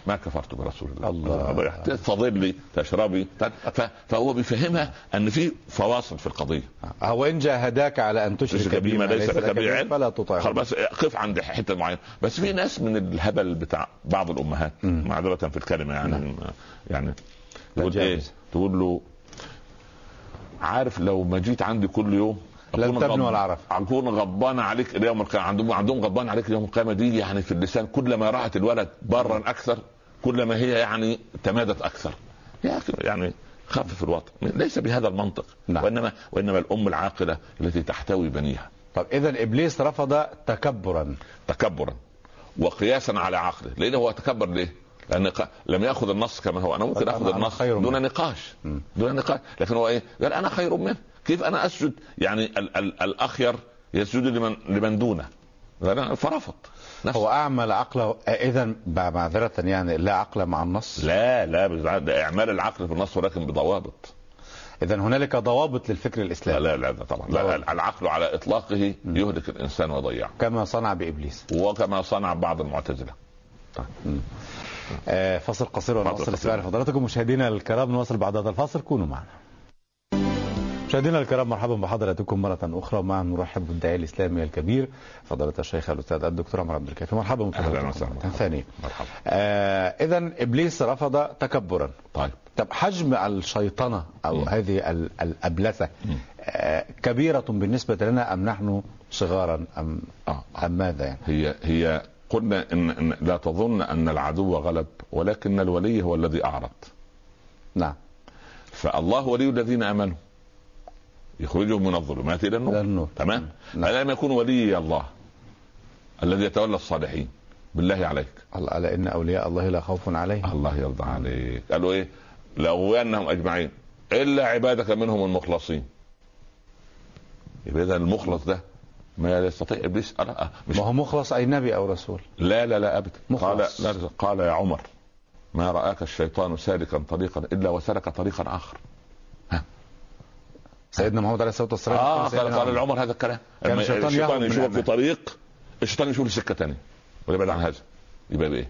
ما كفرت برسول الله الله. تفضلي تشربي فهو بيفهمها أن في فواصل في القضية هو إن جاهداك على أن تشرك بي ما ليس لك به علم فلا تطعه بس قف عند حتة معينة بس في ناس من الهبل بتاع بعض الأمهات. معذرة في الكلمة يعني نعم. يعني تقول إيه. تقول له عارف لو ما جيت عندي كل يوم غض- ولا عرف. أكون غضبان عليك اليوم القيامه عندهم عندهم غضبان عليك اليوم القيامة. دي يعني في اللسان. كلما راحت الولد برا أكثر كلما هي يعني تمادت أكثر. يا أخي يعني خفف الوطن. ليس بهذا المنطق. نعم. وانما وإنما الأم العاقلة التي تحتوي بنيها. طب إذا إبليس رفض تكبرا. تكبرا. وقياسا على عقله. لأنه هو تكبر ليه؟ لأن لم يأخذ النص كما هو. أنا ممكن أخذ أنا النص خير دون منه. نقاش. دون نقاش. لكن هو إيه؟ قال أنا خير منه. كيف أنا أسجد؟ يعني ال- ال- الأخير يسجد لمن لمن دونه. فرفض. نفسه. هو أعمل عقله إذا معذرة يعني لا عقل مع النص؟ لا لا ده إعمال العقل في النص ولكن بضوابط. إذا هنالك ضوابط للفكر لا الإسلامي لا لا ده طبعا. لا لا، العقل على إطلاقه يهلك الإنسان ويضيعه. كما صنع بإبليس. وكما صنع بعض المعتزلة. آه، فاصل قصير ونواصل. قصير. استماع لفضلاتكم مشاهدينا الكرام نواصل بعد هذا الفاصل. كونوا معنا. مشاهدينا الكرام مرحبا بحضراتكم مرة أخرى معا. نرحب بالداعية الإسلامي الكبير فضيلة الشيخ الأستاذ الدكتور عمر عبد الكافي. مرحبا أهلا بفضلاتكم وسهلا مرة ثانية مرحبا. آه إذا إبليس رفض تكبرا. طيب. طب حجم الشيطنة أو مم. هذه ال- الأبلسة. آه كبيرة بالنسبة لنا أم نحن صغارا أم آه. أم ماذا يعني؟ هي هي قلنا إن, إن لا تظن أن العدو غلب ولكن الولي هو الذي أعرض. نعم. فالله ولي الذين آمنوا. يخرجهم من الظلمات إلى النور. النور. تمام؟ نعم. الم يكون ولي الله الذي يتولى الصالحين؟ بالله عليك. الله ألا إن أولياء الله لا خوف عليهم. الله يرضى عليك. قالوا إيه؟ لاغوينهم أجمعين. إلا عبادك منهم المخلصين. يبقى اذا المخلص ده ما يستطيع إبليس أه لا مش ما هو مخلص أي نبي أو رسول. لا لا لا أبدا. قال مخلص. لا قال يا عمر ما رآك الشيطان سالكا طريقا إلا وسلك طريقا آخر. سيدنا محمد عليه الصلاة والسلام آه قال قال. لعمر هذا الكلام كان الشيطان يشوفك في الأمان. طريق الشيطان يشوف له سكة ثانية ويبعد عن هذا يبقى بإيه؟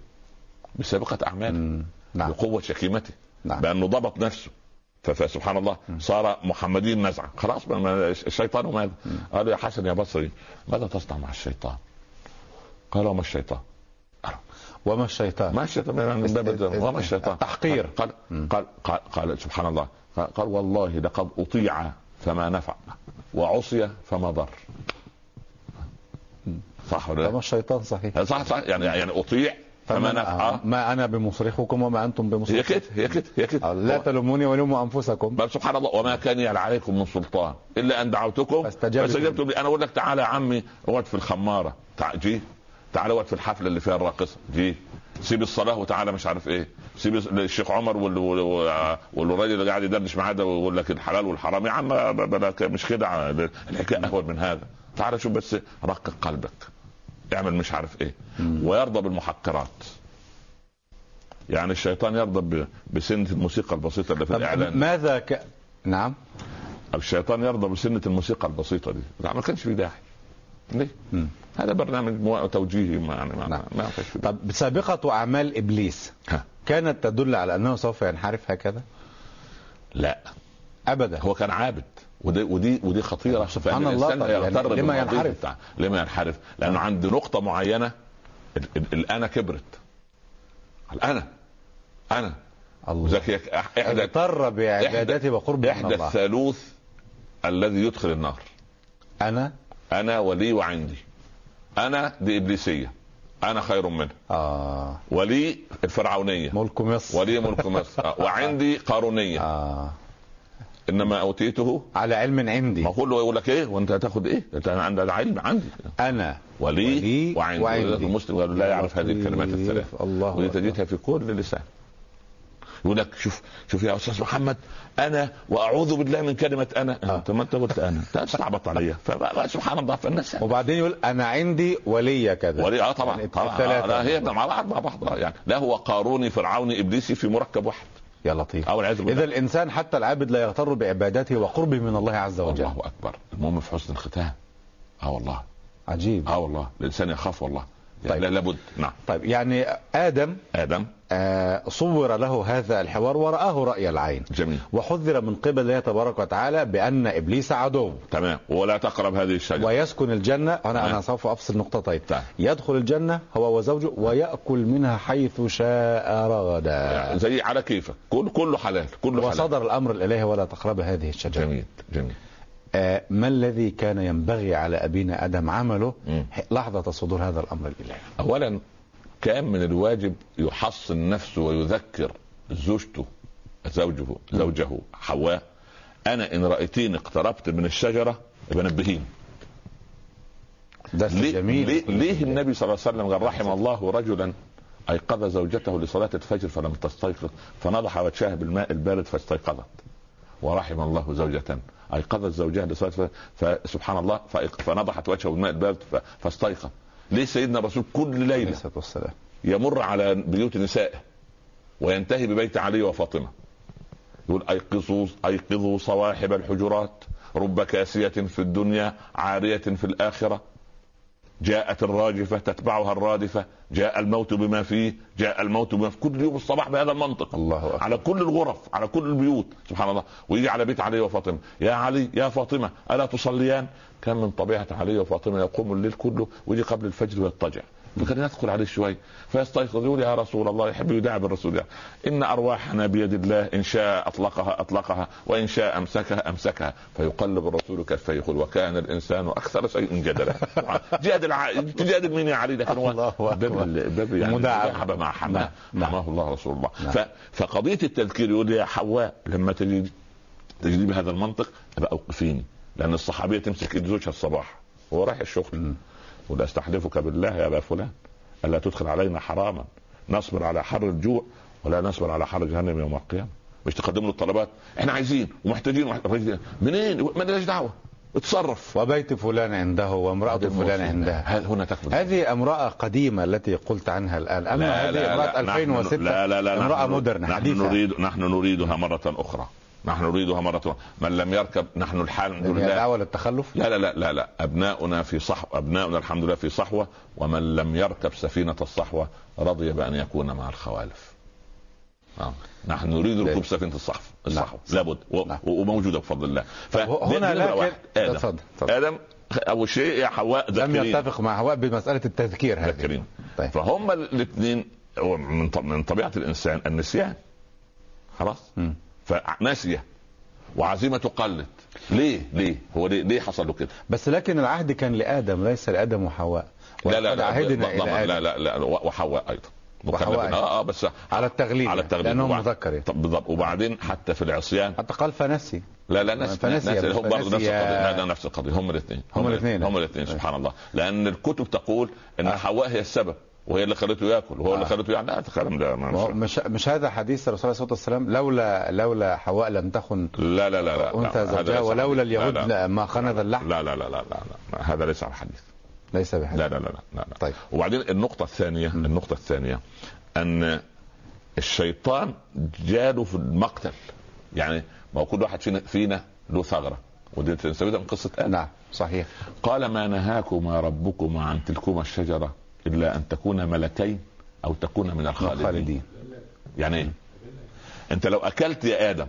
بسابقة أعماله. نعم بقوة شكيمته نعم بأنه ضبط نفسه فسبحان الله صار محمدين نزعا خلاص الشيطان وماذا؟ قال يا حسن يا بصري ماذا تصنع مع الشيطان؟ قال وما الشيطان؟ وما الشيطان ما الشيطان من باب. وما الشيطان؟ التحقير. قال قال قال, قال سبحان الله قال والله لقد أطيع فما نفع وعصي فما ضر. صح ولا لا؟ الشيطان صحيح. صح؟ صح. يعني يعني أطيع فما نفع. آه. ما أنا بمصرخكم وما أنتم هي بمصرخي كده هي كده هي كده. لا تلوموني ولوموا أنفسكم. بل سبحان الله وما كان لي عليكم من سلطان إلا أن دعوتكم فاستجبتم. لي. أنا أقول لك تعالى يا عمي اقعد في الخمارة. تع... جي. تعالى اقعد في الحفلة اللي فيها الراقصة. جي. سيب الصلاة وتعالى مش عارف إيه. سيب الشيخ عمر وال... وال... والراجل اللي قاعد يدردش معاه ده ويقول لك الحلال والحرام. يا عم مش كده. الحكاية أهون من هذا. تعالى شوف بس رقق قلبك. اعمل مش عارف إيه. ويرضى بالمحقرات. يعني الشيطان يرضى ب... بسنة الموسيقى البسيطة اللي في طب الإعلان. ماذا ك... نعم. الشيطان يرضى بسنة الموسيقى البسيطة دي. لا ما كانش في داعي. ليه؟ مم. هذا برنامج توجيهي ما يعني ما, نعم. ما طب سابقة أعمال إبليس ها. كانت تدل على أنه سوف ينحرف هكذا؟ لا. أبدا. هو كان عابد. ودي ودي ودي خطيرة. سبحان الله، يعني لما ينحرف؟ بتاعه. لما ينحرف. لأنه عند نقطة معينة. ال- ال- الانا كبرت. الانا أنا الله. احدى اغتر بعبادته وقربه من إحدى الثالوث الذي يدخل النار. أنا؟ أنا ولي وعندي أنا دي إبليسية. أنا خير منه آه. ولي الفرعونية. ملك مصر. ولي ملك مصر. آه، وعندي قارونية. آه. إنما أوتيته على علم عندي. ما كله يقول لك إيه؟ وأنت هتاخد إيه؟ أنت عندك علم عندي. أنا ولي, ولي وعندي, وعندي. المسلم لا يعرف هذه الكلمات. الثلاث الله ودي. تجدها في كل لسان. يقول لك شوف شوف يا أستاذ محمد أنا وأعوذ بالله من كلمة أنا. آه. انت ما أنت قلت أنا. استعبط عليا. فسبحان الله فالناس وبعدين يقول أنا عندي ولي كذا. ولي آه طبعا يعني طبعا. آه هي مع بعض مع بعض آه، يعني. لا هو قاروني فرعوني إبليسي في مركب واحد. يا لطيف. أو إذا الإنسان حتى العابد لا يغتر بعبادته وقربه من الله عز وجل. الله أكبر. المهم في حسن الختام. آه والله. عجيب. آه والله. الإنسان يخاف والله. يعني طيب. لا لابد. نعم. طيب يعني آدم آه، صور له هذا الحوار ورآه رأي العين. جميل. وحذر من قبل الله تبارك وتعالى بأن إبليس عدو. تمام. ولا تقرب هذه الشجرة. ويسكن الجنة. أنا. أنا سوف أفصل نقطتين. نعم. يدخل الجنة هو وزوجه ويأكل منها حيث شاء رغدا. زي على كيفك. كل كله حلال. كله حلال. وصدر الأمر الإلهي ولا تقرب هذه الشجرة. جميل. جميل. آه، ما الذي كان ينبغي على أبينا آدم عمله. لحظة صدور هذا الأمر الإلهي اولا كان من الواجب يحصن نفسه ويذكر زوجته زوجه زوجه حواء. أنا إن رأيتيني اقتربت من الشجرة يبقى نبهيني درس ليه, جميل. ليه, ليه النبي صلى الله عليه وسلم قال رحم الله رجلا؟ ايقظ زوجته لصلاة الفجر فلم تستيقظ. فنضح وجهها بالماء البارد فاستيقظت. ورحم الله زوجة. ايقظت زوجها لصلاة الفجر فسبحان الله فنضحت وجهه بالماء البارد فاستيقظ. ليه سيدنا الرسول كل ليلة والسلام. يمر على بيوت نسائه وينتهي ببيت علي وفاطمة. يقول أيقظوا أيقظوا صواحب الحجرات رب كاسية في الدنيا عارية في الآخرة. جاءت الراجفة تتبعها الرادفة جاء الموت بما فيه جاء الموت بما فيه كل يوم الصباح بهذا المنطق. الله أكبر. على كل الغرف على كل البيوت سبحان الله. ويجي على بيت علي وفاطمة. يا علي يا فاطمة ألا تصليان؟ كان من طبيعة علي وفاطمة يقوم الليل كله ويجي قبل الفجر ويضطجع. فكان يدخل عليه شوي فيستيقظ يقول يا رسول الله يحب يداعب الرسول يعني إن أرواحنا بيد الله إن شاء أطلقها أطلقها وإن شاء أمسكها أمسكها فيقلب الرسول كفيه يقول وكان الإنسان أكثر شيء جدلا جادل ع... تجادل مين يا علي لكن هو. باب ال- باب يعني مداعبة. مداعبه مع حماة نعم. نعم. حماه الله رسول الله نعم. ف... فقضية التذكير يقول يا حواء لما تجد تجدي بهذا المنطق أبقى أوقفيني لأن الصحابية تمسك زوجها الصباح وهو رايح الشغل ولا استحلفك بالله يا أبا فلان. ألا تدخل علينا حراما. نصبر على حر الجوع ولا نصبر على حر جهنم يوم القيامة. مش تقدم له الطلبات؟ إحنا عايزين ومحتاجين ومحتاجين. منين؟ ما لناش دعوة. اتصرف. وبيت فلان عنده وامرأة فلان عندها هل- هنا تكفل هذه امرأة قديمة التي قلت عنها الآن. أما هذه امرأة نحن- 2006 لا لا لا امرأة نحن- مودرن نحن حديثة. نريد نحن نريدها مرة أخرى. نحن نريدها مرة. من لم يركب نحن الحال الحمد لله دعوة للتخلف لا لا لا لا لا أبناؤنا في صحوه أبناؤنا الحمد لله في صحوة ومن لم يركب سفينة الصحوة رضي بأن يكون مع الخوالف. آه. نحن نريد ركوب سفينة الصحف الصحوة نعم. لابد و... نعم. وموجودة بفضل الله. طب هنا دي نمرة لكن- واحد. آدم اتفضل، اتفضل. آدم أول شيء يا حواء لم ذكرين يتفق مع هواء بمسألة التذكير هذه ذكرين طيب فهم الاثنين من طبيعة الإنسان النسيان خلاص مم. فنسيه وعزيمته قلت. ليه؟ ليه؟ هو ليه, ليه حصل له كده؟ بس لكن العهد كان لآدم ليس لآدم وحواء. لا لا لا عهدنا آدم. لا لا لا وحواء أيضا. وحواء مكلفين. آه آه بس على التغليب على التغليب وبعد- مذكر. طب بالضبط. وبعدين حتى في العصيان. حتى قال فنسي. لا لا نفس فنسي مش هم برضه نفس. القضية. لا لا نفس القضية. هم الاثنين. هم الاثنين. هم الاثنين سبحان الله. لأن الكتب تقول إن آه. حواء هي السبب. وهي اللي خلته ياكل وهو اللي آه. خلته يعني لا الكلام ده مش مش هذا حديث الرسول عليه الصلاة والسلام لولا لولا حواء لم تخن لا لا لا لا هذا زوجها ولولا اليهود لا. لا ما خنذ اللحم لا لا لا لا لا, لا. هذا ليس على حديث ليس بحديث لا لا لا لا, لا. طيب. وبعدين النقطة الثانية النقطة الثانية أن الشيطان جاله في المقتل يعني ما هو كل واحد فينا فينا له ثغرة ودي من قصة آدم نعم صحيح قال ما نهاكما ربكما عن تلكما الشجرة إلا أن تكونا ملكين أو تكونا من الخالدين. خالدين يعني إيه؟ أنت لو أكلت يا آدم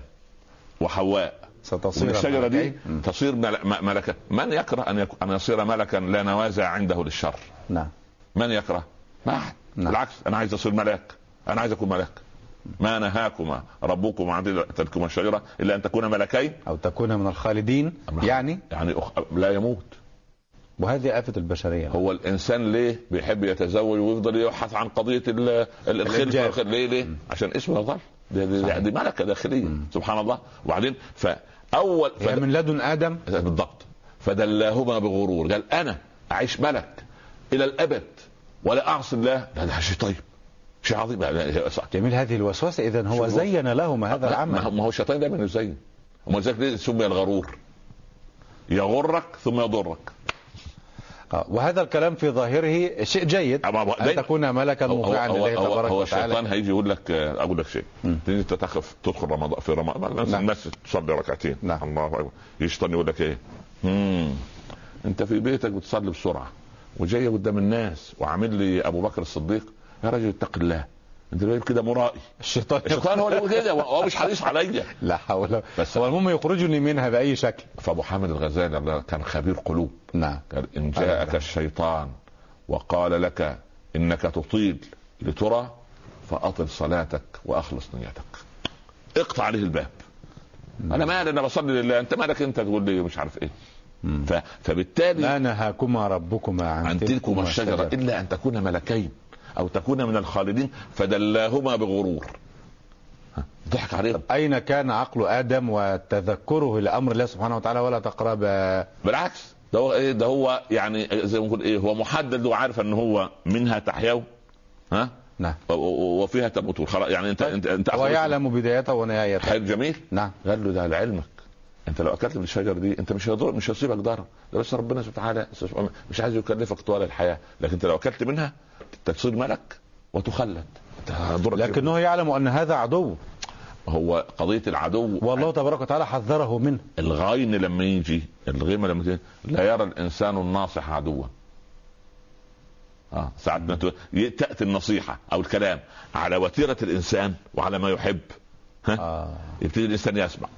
وحواء ستصير ومن الشجرة دي. تصير ملكا من يكره أن يك- أن يصير ملكا لا نوازع عنده للشر؟ نعم. من يكره؟ ما أحد. نعم. بالعكس أنا عايز أصير ملاك أنا عايز أكون ملاك ما نهاكما ربكما عن تلكما الشجرة إلا أن تكونا ملكين؟ أو تكون من الخالدين. يعني؟ يعني أخ... لا يموت. وهذه آفة البشرية. هو الإنسان ليه بيحب يتزوج ويفضل يبحث عن قضية ال- ال- الخلفه الإنجاب. والخل- ليه ليه؟ عشان اسمه يظل دي, دي, صحيح. دي ملكة داخلية. سبحان الله. وبعدين فأول هي من لدن آدم؟ بالضبط. فدلاهما بغرور. قال أنا أعيش ملك إلى الأبد ولا أعصي الله. لا ده شيء طيب. شيء عظيم. لا، لا، صح. جميل. هذه الوسوسة. إذا هو شوف. زين لهما هذا ما هو- العمل ما هو الشيطان دايما يزين. وما ذلك ليه سمي الغرور. يغرك ثم يضرك. وهذا الكلام في ظاهره شيء جيد دايما- تكون ملكا مطيعا لله هو, تبارك هو وتعالى الشيطان هيجي يقول لك آه، أقول لك شيء. تيجي أنت تخف تدخل رمضان في رمضان الناس, نعم. الناس تصلي ركعتين نعم. الله أكبر الشيطان يقول لك إيه مم. أنت في بيتك بتصلي بسرعة وجاي قدام الناس وعامل لي أبو بكر الصديق يا راجل اتق الله انت كده مرائي. الشيطان الشيطان هو اللي يقول كده هو مش حريص عليا. لا حول بس- هو المهم يخرجني منها بأي شكل. فأبو حامد الغزالي كان خبير قلوب. نعم. إن جاءك الشيطان وقال لك إنك تطيل لترى فأطل صلاتك وأخلص نيتك. اقطع عليه الباب. أنا مالي أنا بصلي لله. أنت مالك؟ أنت تقول لي مش عارف إيه. ف... فبالتالي ما نهاكما ربكما عن, عن تلكما الشجرة. إلا أن تكون ملكين. أو تكون من الخالدين فدلاهما بغرور. ضحك عليهم أين كان عقل آدم وتذكره لأمر الله سبحانه وتعالى ولا تقربا بالعكس ده هو إيه؟ ده هو يعني زي ما نقول إيه؟ هو محدد وعارف إن هو منها تحيوا ها؟ نعم. وفيها تموتون خلاص يعني انت انت أنت هو يعلم بدايته ونهايته. حلو جميل. نعم. قال له ده لعلمك انت لو اكلت من الشجره دي انت مش هيضر مش هيصيبك ضرر. ده بس ربنا سبحانه وتعالى مش عايز يكلفك طوال الحياة. لكن انت لو اكلت منها تصير ملك وتخلد. لكنه يعلم أن هذا عدو. هو قضية العدو والله تبارك وتعالى حذره منه. الغين لما يجي الغيمة لما تيجي لا يرى الإنسان الناصح عدوا. آه ساعات ما تأتي النصيحة أو الكلام على وتيرة الإنسان وعلى ما يحب. ها؟ آه. يبتدي الإنسان يسمع.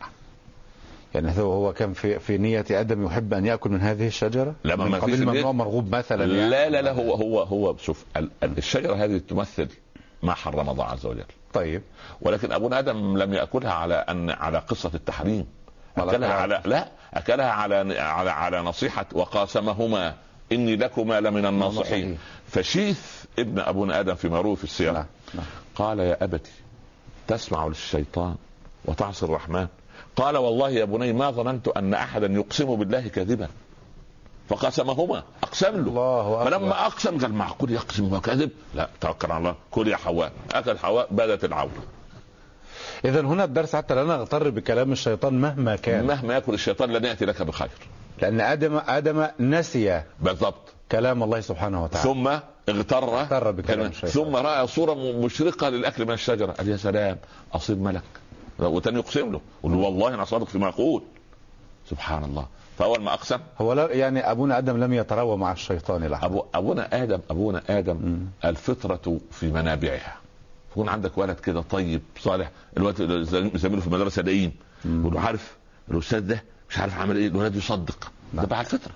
يعني هو هو كان في في نية آدم يحب أن يأكل من هذه الشجرة لا، ما- من نية. ممنوع مرغوب مثلا يعني. لا لا لا هو هو هو شوف ال- ال- الشجرة هذه تمثل ما حرم الله عز وجل طيب ولكن ابونا آدم لم يأكلها على ان على قصة التحريم أكلها. على لا أكلها على على على نصيحة وقاسمهما إني لكما لمن الناصحين الناصحين. فشيث ابن ابونا آدم فيما روي في السيره نعم نعم قال يا أبتي تسمع للشيطان وتعصي الرحمن قال والله يا بني ما ظننت أن أحدا يقسم بالله كذبا. فقسمهما أقسم له. الله فلما أقسم قال معقول يقسم وكذب لا توكل على الله. كل يا حواء. أكل حواء بدت العوره إذا هنا الدرس حتى لا نغتر بكلام الشيطان مهما كان. مهما ياكل الشيطان لن يأتي لك بخير. لأن آدم آدم نسي بالضبط. كلام الله سبحانه وتعالى. ثم اغتر اغتر بكلام الشيطان. ثم رأى صورة مشرقة للأكل من الشجرة. قال يا سلام اصير ملك. وتاني يقسم له. يقول له والله أنا صادق فيما أقول سبحان الله فأول ما أقسم. هو لا يعني أبونا آدم لم يتروى مع الشيطان لحظه أبو أبونا آدم أبونا آدم الفطرة في منابعها. يكون عندك ولد كده طيب صالح. الولد زميله في المدرسة دقيم يقول له عارف الأستاذ ده مش عارف عمل إيه؟ الولد يصدق. ده بقى الفطرة.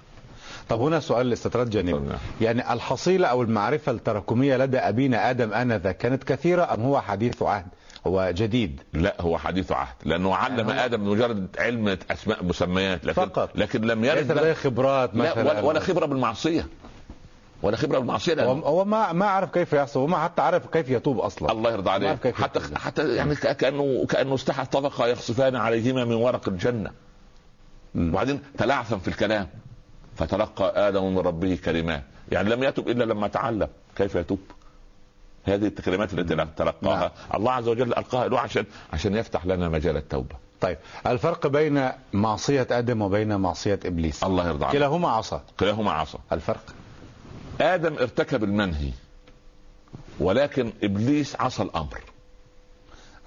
طب هنا سؤال لاستطراد جانبي. نعم. يعني الحصيلة أو المعرفة التراكمية لدى أبينا آدم آنذاك كانت كثيرة أم هو حديث عهد؟ هو جديد. لا هو حديث عهد لأنه علم يعني آدم مجرد علم أسماء مسميات لكن فقط. لكن لم يرد له. خبرات لا مثلا. ولا, ولا خبرة بالمعصية. ولا خبرة بالمعصية هو هو ما ما عرف كيف يحصل وما حتى عرف كيف يتوب أصلا. الله يرضى كيف حتى يتوب. حتى يعني كانه كأنه استحى طبقه يخصفان عليهما من ورق الجنة. مم. وبعدين تلعثم في الكلام. فتلقى آدم من ربه كلمات. يعني لم يتب إلا لما تعلم كيف يتوب. هذه الكلمات التي تلقاها. نعم. الله عز وجل ألقاها له عشان عشان يفتح لنا مجال التوبة. طيب الفرق بين معصية آدم وبين معصية إبليس. الله يرضى عليه كلاهما عصى كلاهما عصى الفرق؟ آدم ارتكب المنهي ولكن إبليس عصى الأمر.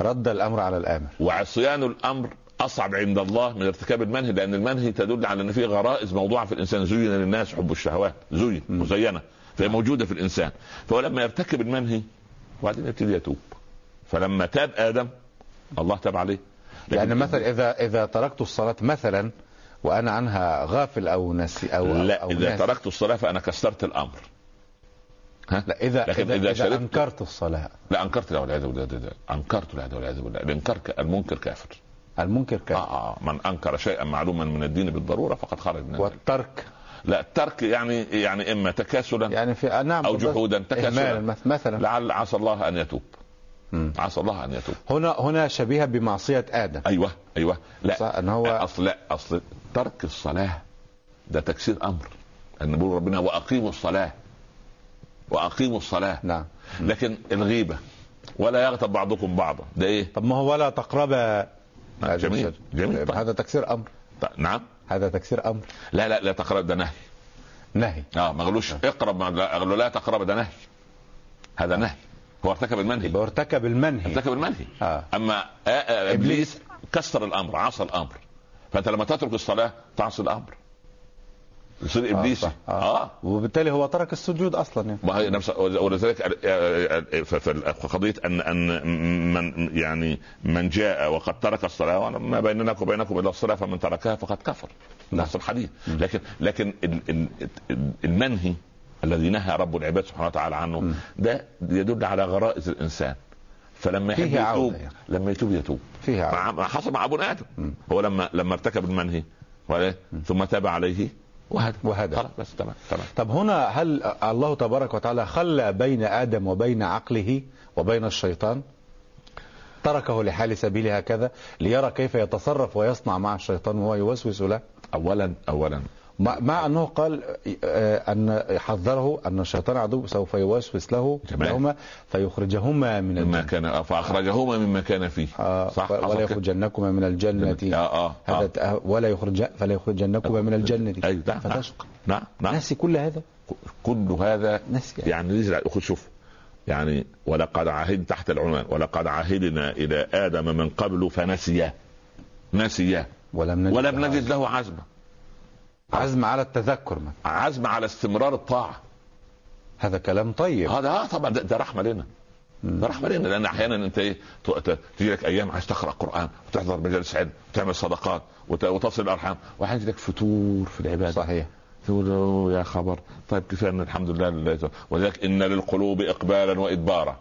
رد الأمر على الآمر. وعصيان الأمر أصعب عند الله من ارتكاب المنهي لأن المنهي تدل على أن في غرائز موضوعة في الإنسان. زين للناس حب الشهوات. زين مزينة. فهي موجودة في الإنسان. فهو لما يرتكب المنهي وبعدين يبتدي يتوب. فلما تاب آدم الله تاب عليه. يعني مثلا إذا إذا تركت الصلاة مثلا وأنا عنها غافل أو نسي أو لا أو إذا ناسي. تركت الصلاة فأنا كسرت الأمر. ها؟ لا إذا لكن إذا, إذا إذا, شربت- أنكرت الصلاة. لا أنكرت لا والعياذ بالله أنكرت لا والعياذ بالله. الإنكار المنكر كافر. المنكر آه, كان آه. من أنكر شيئا معلوما من الدين بالضرورة فقد خرج من الدين. والترك لا الترك يعني يعني إما تكاسلا يعني في نعم أو جحودا تكاسلا. مثلا. لعل عسى الله أن يتوب. عسى الله أن يتوب. هنا هنا شبيهة بمعصية آدم. أيوه أيوه. لا إن هو أصل لا أصل ترك الصلاة ده تكسير أمر. أن بيقول ربنا وأقيموا الصلاة. وأقيموا الصلاة. نعم. لكن الغيبة ولا يغتب بعضكم بعضا. ده إيه؟ طب ما هو ولا تقرب جميل، الشجرة. جميل، طيب. هذا تكسير أمر. طيب، نعم. هذا تكسير أمر. لا لا لا تقرب ده نهي. نهي. آه ما قالوش اقرب ما قالوا لا تقرب ده نهي. هذا نهي. هو ارتكب المنهي. يبقى ارتكب المنهي. ارتكب المنهي. آه. أما آه آه إبليس كسر الأمر عصى الأمر. فأنت لما تترك الصلاة تعصي الأمر. يصير إبليس آه. آه, آه. آه. وبالتالي هو ترك السجود أصلا يعني. ما هي نفس ولذلك آه، آه، آه، قضية ان أن من يعني من جاء وقد ترك الصلاة ما بيننا وبينكم إلا الصلاة فمن تركها فقد كفر نعم. نص الحديث لكن لكن ال- ال- ال- المنهي الذي نهى رب العباد سبحانه وتعالى عنه ده يدل على غرائز الإنسان فلما يحب يتوب يعني. لما يتوب يتوب فيها عودة. مع حصل مع ابونا آدم هو لما لما ارتكب المنهي؟ ثم تاب عليه وهدى. خلاص بس تمام تمام. طب هنا هل الله تبارك وتعالى خلى بين آدم وبين عقله وبين الشيطان؟ تركه لحال سبيله هكذا ليرى كيف يتصرف ويصنع مع الشيطان وهو يوسوس له؟ اولا اولا. مع, أنه قال آه، أن حذره أن الشيطان عدو سوف يوسوس له. لهما فيخرجهما من مما الجنة. كان فأخرجهما مما كان فيه. آه، صح ولا؟ يخرجنكما من الجنة. آه آه, هذا آه. ت- ولا يخرج فلا يخرجنكما من الجنة. أي نعم نعم. فتشقى. نعم نعم. ناسي كل هذا. كل هذا نسي يعني شوف. يعني ولقد عهد تحت العنوان. ولقد عهدنا إلى آدم من قبل فنسي نسي ولم نجد ولم نجد له عزما. عزم على التذكر مثلا. عزم على استمرار الطاعة. هذا كلام طيب. هذا آه طبعا ده, ده رحمة لنا. ده رحمة لنا لأن أحيانا أنت إيه تجي لك أيام عايز تقرأ قرآن وتحضر مجالس علم وتعمل صدقات وت- وتصل الأرحام واحيانا يجي لك فتور في العبادة. صحيح. تقول يا خبر. طيب كفاية إن الحمد لله لله ولذلك إن للقلوب اقبالا وادبارا.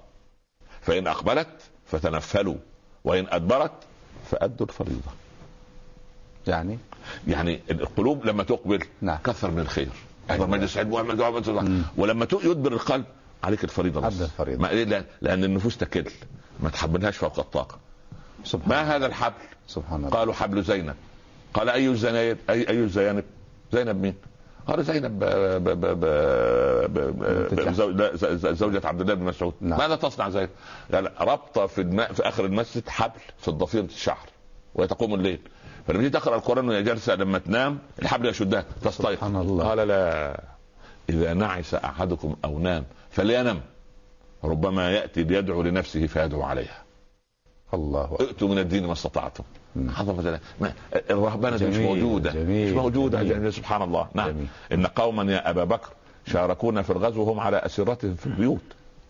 فإن أقبلت فتنفلوا وإن أدبرت فأدوا الفريضة. يعني يعني القلوب لما تقبل نعم. كثر من الخير. احضر مجلس علم واعمل ولما يدبر القلب عليك الفريضة بس. أدى الفريضة. ما ليه؟ لأن- لأن النفوس تكل. ما تحملهاش فوق الطاقة. سبحان ما هذا الحبل؟ سبحان الله. قالوا حبل زينب. قال أي الزنايب اي أي الزيانب زينب مين؟ قال زينب ب- ب- ب- ب- ب- زوجة عبد الله بن مسعود. نعم. ماذا تصنع زينب؟ قال ربطة في الماء في آخر المسجد حبل في الضفيرة الشعر. وهي تقوم الليل. فلما تيجي تقرأ القرآن وهي جالسة لما تنام الحبل يشدها تستيقظ سبحان الله. قال لا إذا نعس أحدكم أو نام فلينم ربما يأتي ليدعو لنفسه فيدعو عليها الله أكبر. ائتوا من الدين ما استطعتم الرهبنه دي مش جميل، موجودة جميل، مش موجودة جميل. جميل. سبحان الله نعم جميل. إن قوما يا أبا بكر شاركونا في الغزو وهم على اسرتهم في البيوت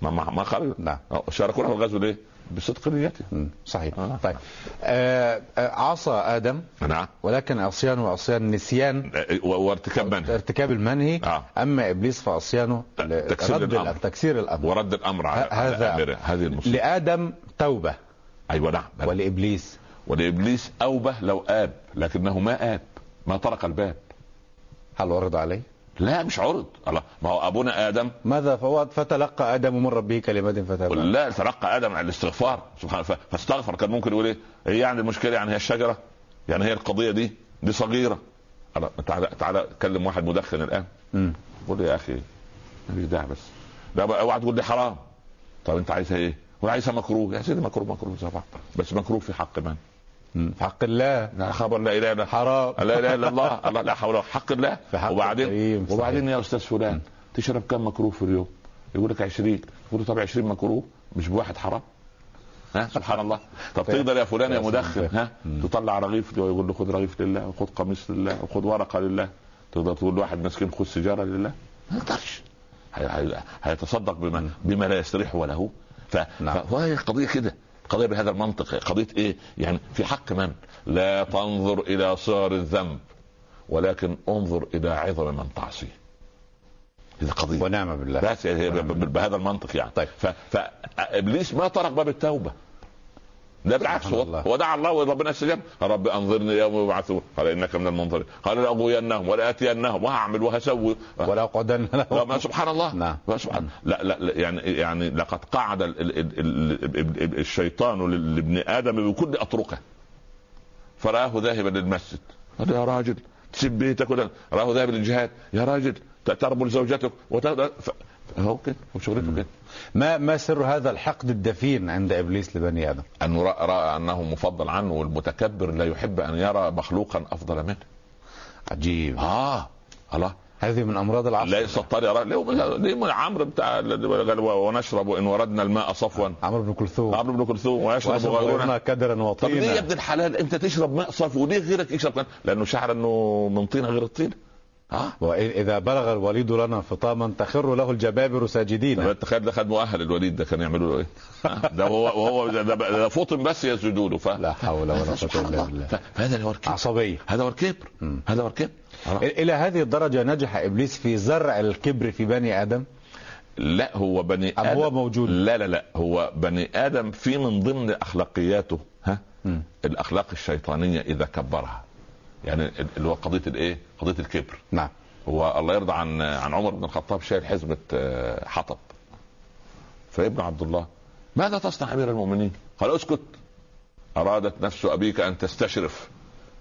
ما ما, ما خرج نعم. شاركونا في الغزو ليه؟ بصدق نيتهم مم. صحيح. آه. طيب. آه آه، عصى آدم. نعم. ولكن عصيانه عصيان نسيان. و- وارتكاب منه ارتكاب المنهي. آه. أما إبليس فعصيانه تكسير رد الأمر. تكسير الأمر. ورد الأمر على, هذا- امره هذه المصيبة. لآدم توبة. أيوه نعم. ولإبليس. ولإبليس اوبه لو آب لكنه ما آب ما طرق الباب. هل عرض عليه؟ لا مش عرض. الله ما هو أبونا آدم. ماذا؟ فوات فتلقى آدم من ربه كلمات فتاب. لا تلقى آدم على الاستغفار. سبحانه ف- فاستغفر. كان ممكن يقول إيه؟ هي يعني المشكلة؟ يعني هي الشجرة؟ يعني هي القضية دي؟ دي صغيرة. الله، تعالى تعالى كلم واحد مدخن الآن. قول له يا أخي مفيش داعي بس. لا اوعى تقول لي حرام. طب أنت عايزها إيه؟ ولا عايزها مكروه. يا سيدي مكروه مكروه زي بعض بس مكروه في حق من؟ في حق الله. لا خبر لا إله الا حرام. لا إله إلا الله. الله لا حول ولا قوة. حق الله في حق وبعدين الكريم،. وبعدين يا أستاذ فلان تشرب كم مكروه في اليوم؟ يقول لك 20 يقول له طب 20 مكروه مش بواحد حرام؟ ها؟ سبحان الله. طب تقدر يا فلان يا مدخن. ها؟ تطلع رغيف يقول له خد رغيف لله وخد قميص لله وخد ورقة لله. تقدر تقول لواحد مسكين خد سيجارة لله؟ ما يقدرش. هي- هي- هيتصدق بما بما لا يستريح له ف... نعم. فهي قضية كده. قضية بهذا المنطق قضية إيه؟ يعني في حق من؟ لا تنظر إلى صغر الذنب ولكن انظر إلى عظم من تعصيه. هذه قضية. ونعم بالله. بس ب- بهذا المنطق يعني. طيب. فإبليس ما طرق باب التوبة. ده بالعكس هو, الله. هو دعا الله وربنا استجاب. رب انظرني يوم يبعثون قال انك من المنظرين. قال لأغوينهم ولأتينهم وهعمل وهسوي. ولا قدن لا له ما سبحان الله. نعم. سبحان لا, لا لا يعني يعني لقد قعد ال ال ال ال ال الشيطان لابن آدم بكل أطرقه. فرآه ذاهبا للمسجد. قال يا راجل تسيب بيتك رآه ذاهبا للجهاد. يا راجل ترمل زوجتك وت... هو كده هو شغلته كده. ما ما سر هذا الحقد الدفين عند إبليس لبني آدم؟ انه رأى أنه مفضل عنه والمتكبر لا يحب أن يرى مخلوقا أفضل منه. عجيب. آه الله. هذه من أمراض العصر. ليس الطريق ليه ليه عمرو بتاع ونشرب إن وردنا الماء صفوا. عمرو بن كلثوم. عمرو بن كلثوم ويشرب غيرنا كدرا طب ليه يا وطينا. ابن الحلال؟ أنت تشرب ماء صافي وليه غيرك يشرب؟ لأنه شعر إنه من طينه غير الطينه آه. واذا بلغ الوليد لنا فطاما تخر له الجبابر ساجدين. تخيل ده خد مؤهل الوليد ده كان يعملوا له إيه؟ ده هو وهو ده, فطن بس يسجدوا له ف... لا حول ولا قوة إلا الله. بالله. فهذا هو الكبر عصبية. هذا هو الكبر. هذا هو الكبر. إلى هذه الدرجة نجح إبليس في زرع الكبر في بني آدم؟ لا هو بني أم آدم هو موجود؟ لا لا لا. هو بني آدم في من ضمن أخلاقياته ها؟ مم. الأخلاق الشيطانية إذا كبرها. يعني اللي هو قضية الايه؟ قضية الكبر. نعم. هو الله يرضى عن عن عمر بن الخطاب شايل حزمة آه، حطب. فابن عبد الله ماذا تصنع أمير المؤمنين؟ قال أسكت. أرادت نفس أبيك أن تستشرف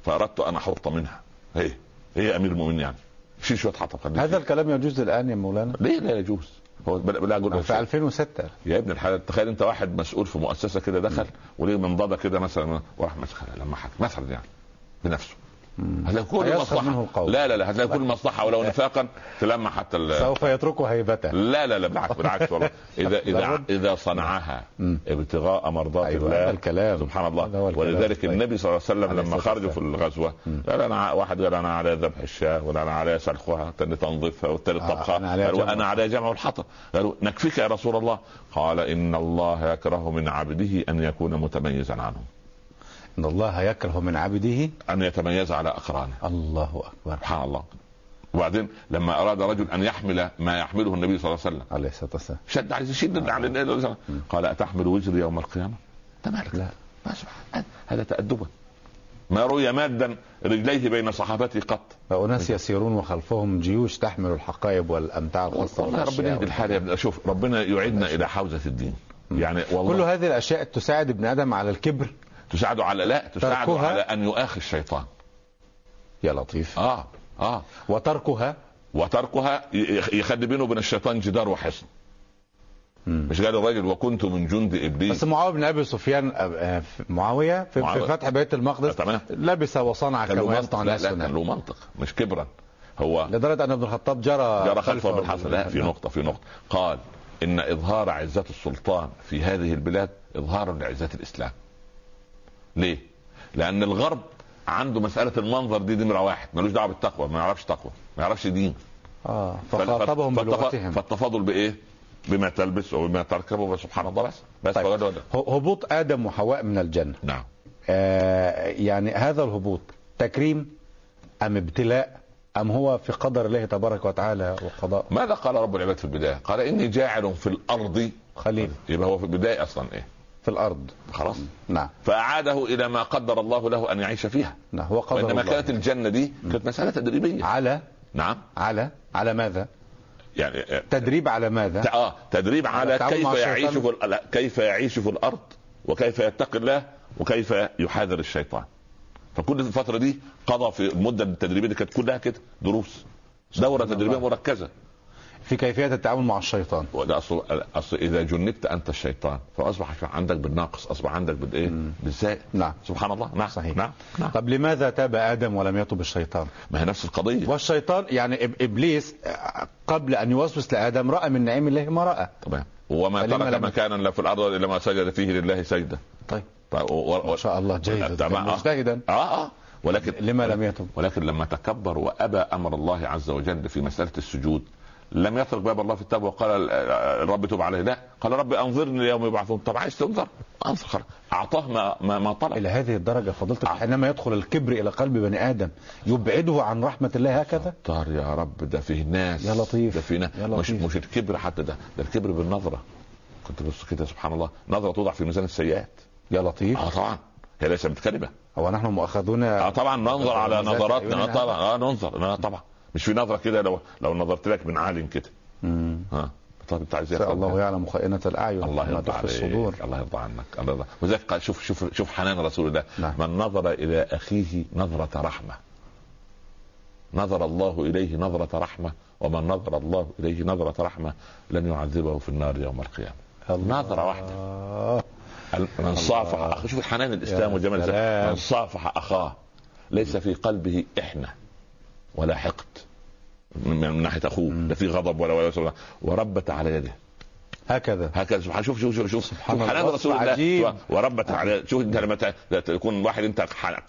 فأردت أن أحط منها. هي هي أمير المؤمنين يعني؟ شيل شوية حطب هذا الكلام يجوز الآن يا مولانا؟ ليه لا يجوز؟ هو بلا أقول في 2006 يا ابن الحلال تخيل أنت واحد مسؤول في مؤسسة كده دخل وليه منضده كده مثلا وراح مسخ لما حكى مثلا يعني بنفسه. كل هيسخر منه القول. لا لا لا كل مصلحة ولو نفاقا تلمح حتى ال- سوف يتركه هيبته لا لا لا بالعكس بالعكس والله إذا إذا. إذا صنعها. ابتغاء مرضات أيوة، الله الكلام. سبحان الله. ولذلك طيب. النبي صلى الله عليه وسلم لما خرجوا في. الغزوة قال أنا واحد قال أنا على ذبح الشاة ولا أنا على سلخها الثاني تنظيفها والثالث آه، طبخها أنا علي قال جمع وأنا على جمع الحطب قالوا نكفيك يا رسول الله قال إن الله يكره من عبده أن يكون متميزا عنهم إن الله يكره من عبده أن يتميز على أقرانه. الله أكبر. سبحان الله. وبعدين لما أراد رجل أن يحمل ما يحمله النبي صلى الله عليه وسلم. عليه الصلاة والسلام. شد عايز يشد على النبي قال أتحمل وزري يوم القيامة؟ انت مالك لا. ما سبحان هذا تأدبا. ما روي مادا رجليه بين صحابته قط. فأناس يسيرون وخلفهم جيوش تحمل الحقائب والأمتاع الخاصة والله ربنا يهدي الحال يا ابني شوف ربنا يعيدنا إلى حوزة الدين. يعني والله كل هذه الأشياء تساعد ابن آدم على الكبر. تساعده على لا تساعده. على أن يؤاخي الشيطان. يا لطيف. آه آه. وتركها؟ وتركها يخلي بينه وبين الشيطان جدار وحصن. مش قال الراجل وكنت من جند إبليس. بس معاوية بن أبي سفيان آه، آه، في- معاوية في, في معاوية. فتح بيت المقدس. لبس وصنع كما يصنع لا الناس لا كان له منطق. مش كبرا. هو لدرجة أن ابن الخطاب جرى جرى خلفه. بالحسن لا في نقطة في نقطة. قال إن إظهار عزة السلطان في هذه البلاد إظهار لعزة الإسلام. ليه؟ لأن الغرب عنده مسألة المنظر دي نمرة واحد ملوش دعوة بالتقوى ما يعرفش تقوى ما يعرفش دين آه فخاطبهم بلغتهم فالتفاضل بإيه؟ بما تلبس وبما تركب سبحان الله بس بس طيب. ولا. ه- هبوط آدم وحواء من الجنة نعم آه يعني هذا الهبوط تكريم أم ابتلاء أم هو في قدر الله تبارك وتعالى وقضاء ماذا قال رب العباد في البداية؟ قال إني جاعل في الأرض خليل يبقى هو في البداية أصلا إيه؟ في الأرض. خلاص. نعم. فأعاده إلى ما قدر الله له أن يعيش فيها. نعم. هو قدر وانما الله. كانت الجنة دي كانت مسألة تدريبية. على؟ نعم. على؟ على ماذا؟ يعني آه، تدريب على ماذا؟ آه تدريب على التعامل كيف. يعيش في كيف يعيش في الأرض وكيف يتقي الله وكيف يحاذر الشيطان. فكل الفترة دي قضى في المده التدريبية دي كانت كلها كده دروس. دورة تدريبية. مركزة. في كيفية التعامل مع الشيطان. وده أصل أصل إذا جنبت أنت الشيطان فأصبح عندك بالناقص أصبح عندك بالايه؟ بالزائد نعم. سبحان الله. نعم. صحيح. نعم. نعم. طب لماذا تاب آدم ولم يتب الشيطان؟ ما هي نفس القضية. والشيطان يعني إب- إبليس قبل أن يوسوس لآدم رأى من نعيم الله ما رأى. تمام وما ترك لم- مكانا لا في الأرض إلا ما سجد فيه لله سجده طيب. طيب و- و- ما شاء الله جيد. تمام. آه. مجتهدا. آه. آه. ولكن لما لم يتب. ولكن لما تكبر وأبى أمر الله عز وجل في مسألة السجود لم يترك باب الله في التوبة وقال الرب تب عليه. لا. قال رب أنظرني ليوم يبعثون. طب عايز تنظر؟ أنظر. خلاص أعطاه ما ما, ما طلب إلى هذه الدرجة فضلتك آه. حينما يدخل الكبر إلى قلب بني آدم يبعده عن رحمة الله هكذا؟ طار يا رب. ده فيه ناس. يا لطيف. ده فيه ناس يا مش لطيف. مش الكبر حتى ده. ده الكبر بالنظرة. كنت بص كده سبحان الله. نظرة توضع في ميزان السيئات. يا لطيف. آه طبعا. هي ليست بكلمه هو نحن مؤاخذون؟ آه طبعا. ننظر على نظراتنا. عيوننا. طبعا. آه ننظر. آه طبعا. مش في نظرة كده لو لو نظرت لك من عالم كده. ها؟ طب انت عايز؟ الله يعلم خائنة الأعين الله يرضى عليك الصدور. الله يرضى عنك. الله يرضى. وذلك قال شوف شوف شوف حنان رسول الله. نعم. من نظر إلى أخيه نظرة رحمة. نظر الله إليه نظرة رحمة ومن نظر الله إليه نظرة رحمة لن يعذبه في النار يوم القيامة. نظرة واحدة. آه. من صافح أخ... شوف حنان الإسلام وجمال. من صافح أخاه. ليس في قلبه إحنة. ولا حقد. من ناحية اخوه لا في غضب ولا ولا وربت على يده. هكذا. هكذا. سبحان شوف شوف شوف. شوف الله، رسول الله. عجيب. وربت على شوف أنت لما تكون واحد أنت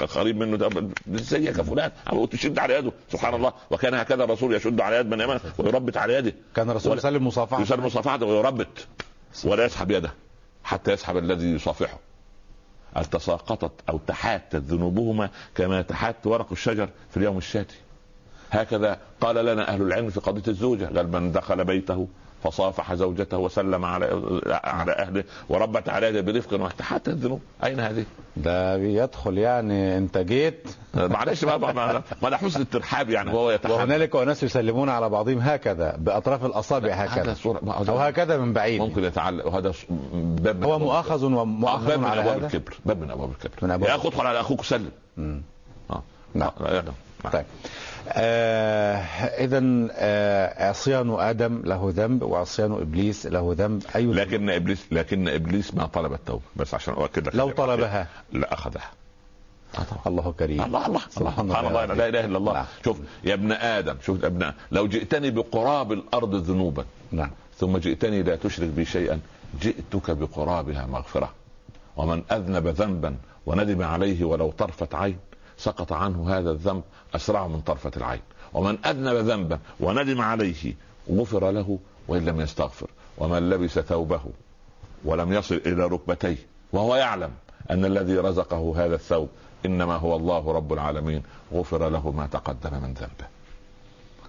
قريب منه إزيك يا فلان؟ تشد على يده. سبحان الله. وكان هكذا الرسول يشد على يد من امامه ويربت على يده. كان الرسول يسلم مصافحة يسلم مصافحته ويربت. ولا يسحب يده. حتى يسحب الذي يصافحه. التساقطت أو تحاتت ذنوبهما كما تحات ورق الشجر في اليوم الشاتي؟ هكذا قال لنا أهل العلم في قضية الزوجة قال من دخل بيته فصافح زوجته وسلم على على أهله وربت على يده برفق وتحاتت الذنوب أين هذه؟ ده بيدخل يعني أنت جيت معلش ما ما- ده حسن الترحاب يعني وهو يتحدث وهنالك اناس يسلمون على بعضهم هكذا بأطراف الأصابع هكذا أو هكذا من بعيد ممكن يتعلق وهذا باب من هو مؤاخذ باب ومؤاخذ من على أبواب هذا الكبر باب من أبواب الكبر من أبواب يا أخي ادخل على أخوك وسلم مم. آه نعم. آه،. نعم. طيب آه اذا آه عصيان آدم له ذنب وعصيان إبليس له ذنب. أي ذنب؟ لكن إبليس لكن إبليس ما طلب التوبة بس عشان أؤكد لك لو طلبها. لا أخذها. آه. الله كريم. الله الله. سبحان سبحان الله الله لا إله إلا الله. نعم. شوف يا ابن آدم شوف يا ابن لو جئتني بقراب الأرض ذنوبا نعم. ثم جئتني لا تشرك بي شيئا جئتك بقرابها مغفرة. ومن أذنب ذنبا وندم عليه ولو طرفه عين سقط عنه هذا الذنب أسرع من طرفة العين. ومن أذنب ذنبا وندم عليه غفر له وإن لم يستغفر. ومن لبس ثوبه ولم يصل إلى ركبتيه وهو يعلم أن الذي رزقه هذا الثوب إنما هو الله رب العالمين غفر له ما تقدم من ذنبه.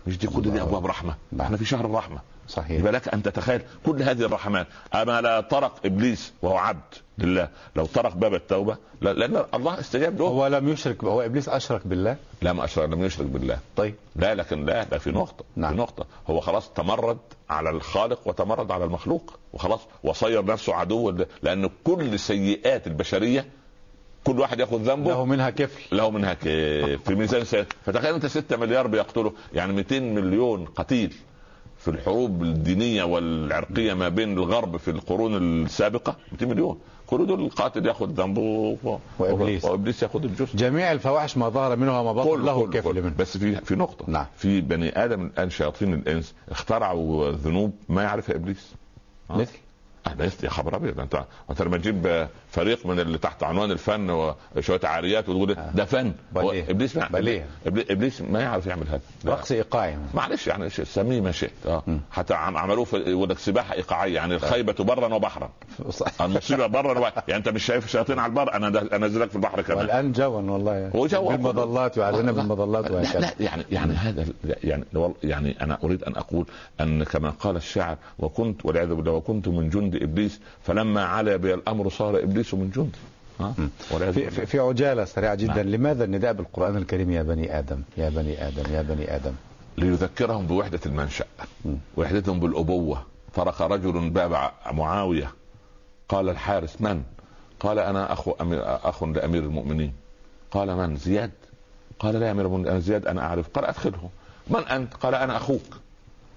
مش دي كل دي أبواب رحمة. إحنا في شهر الرحمة. صحيح. يبقى لك أن تتخيل كل هذه الرحمات. أما لا طرق إبليس وهو عبد لله. لو طرق باب التوبة لا لأن الله استجاب له. هو لم يشرك هو إبليس أشرك بالله؟ لا ما أشرك لم يشرك بالله. طيب. لا لكن لا ده في نقطة نعم. في نقطة. هو خلاص تمرد على الخالق وتمرد على المخلوق. وخلاص وصير نفسه عدو ل- لأن كل سيئات البشرية كل واحد يأخذ ذنبه. له منها كفل. له منها كيف في ميزان فتخيل أنت 6 مليار بيقتلوا يعني 200 مليون قتيل. في الحروب الدينية والعرقية ما بين الغرب في القرون السابقة 200 مليون كل دول القاتل ياخذ ذنبه و- وإبليس. وإبليس ياخذ الجزء جميع الفواحش ما ظهر منها وما بطن له كفل. منه بس في في نقطة نعم. في بني آدم الآن شياطين الإنس اخترعوا ذنوب ما يعرفها إبليس. مثل أنا يا خبر أبيض انت أنت لما تجيب فريق من اللي تحت عنوان الفن وشوية عاريات وتقول آه. ده فن هو. إبليس ما. إبليس- إبليس ما يعرف يعمل هذا. رقص إيقاعي معلش يعني سميه ما شئت آه. حتى عم- عملوه في يقول لك سباحة إيقاعية يعني الخيبة برا وبحرا المصيبة برا وبحرا يعني أنت مش شايف الشياطين على البر أنا ده- أنزلك في البحر كمان والآن جوا والله هو جوا. بالمظلات يعلن بالمظلات لا, لا يعني يعني هذا يعني يعني أنا أريد أن أقول أن كما قال الشاعر وكنت والعياذ بالله وكنت من جند إبليس فلما علا بي الأمر صار إبليس من جندي في. في, عجالة سريعة جدا. نعم. لماذا النداء بالقرآن الكريم يا بني آدم؟ يا بني آدم يا بني آدم؟ ليذكرهم بوحدة المنشأ. م. وحدتهم بالأبوة. طرق رجل باب معاوية. قال الحارس من؟ قال أنا أخو أمير أخ لأمير المؤمنين. قال من؟ زياد. قال لا يا أمير المؤمنين زياد أنا أعرف. قال أدخله. من أنت؟ قال أنا أخوك.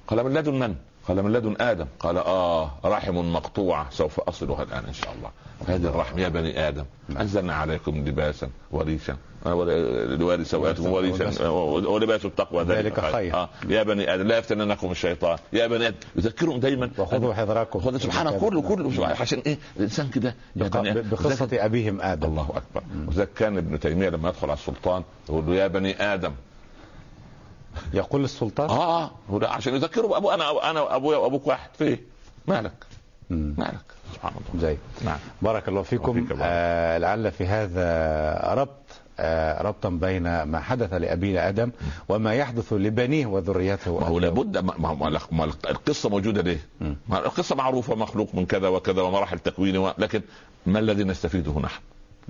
قال من لدن من؟ قال من لدن آدم؟ قال آه رحم مقطوعة. سوف أصلها الآن إن شاء الله. هذه الرحم يا بني آدم أنزلنا عليكم لباسا وريشا. آه، لواري سواتكم وريشا. ولباس التقوى. ذلك خير. آه. يا بني آدم لا يفتننكم الشيطان. يا بني آدم يذكرهم دايما. وخذوا حذركم خذ سبحان الله كله كله عشان إيه؟ الانسان كده. بقصة أبيهم آدم. الله أكبر. وذلك كان ابن تيمية لما يدخل على السلطان يقول له يا بني آدم يقول السلطان. آه هو ده عشان يذكروا بأبو أنا أنا أبويا وأبوك واحد. في إيه؟ مالك. مالك. سبحان الله. جيد. نعم. بارك الله فيكم. آه لعل في هذا ربط آه ربطا بين ما حدث لأبينا آدم وما يحدث لبنيه وذريته ما هو لابد ما, ما, ما, القصة موجودة ليه؟ ما القصة معروفة مخلوق من كذا وكذا ومراحل تكوينه لكن ما الذي نستفيده نحن؟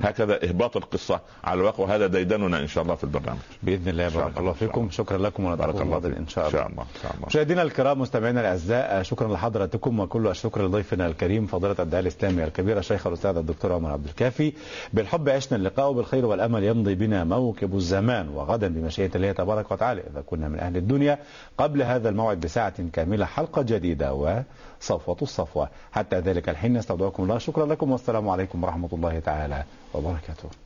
هكذا إهباط القصة على الواقع وهذا ديدننا إن شاء الله في البرنامج. بإذن الله بارك الله. الله. فيكم. شكرا لكم بارك ونلقاكم الله. إن شاء الله. إن شاء الله. مشاهدينا الكرام مستمعينا الأعزاء شكرا لحضراتكم وكل الشكر لضيفنا الكريم فضيلة الداعيه الإسلامي الكبير الشيخ الأستاذ الدكتور عمر عبد الكافي. بالحب عشنا اللقاء وبالخير والأمل يمضي بنا موكب الزمان وغدا بمشيئة الله تبارك وتعالى إذا كنا من أهل الدنيا. قبل هذا الموعد بساعة كاملة حلقة جديدة وصفوه الصفوة. حتى ذلك الحين نستودعكم الله. شكرا لكم والسلام عليكم ورحمة الله تعالى وبركاته.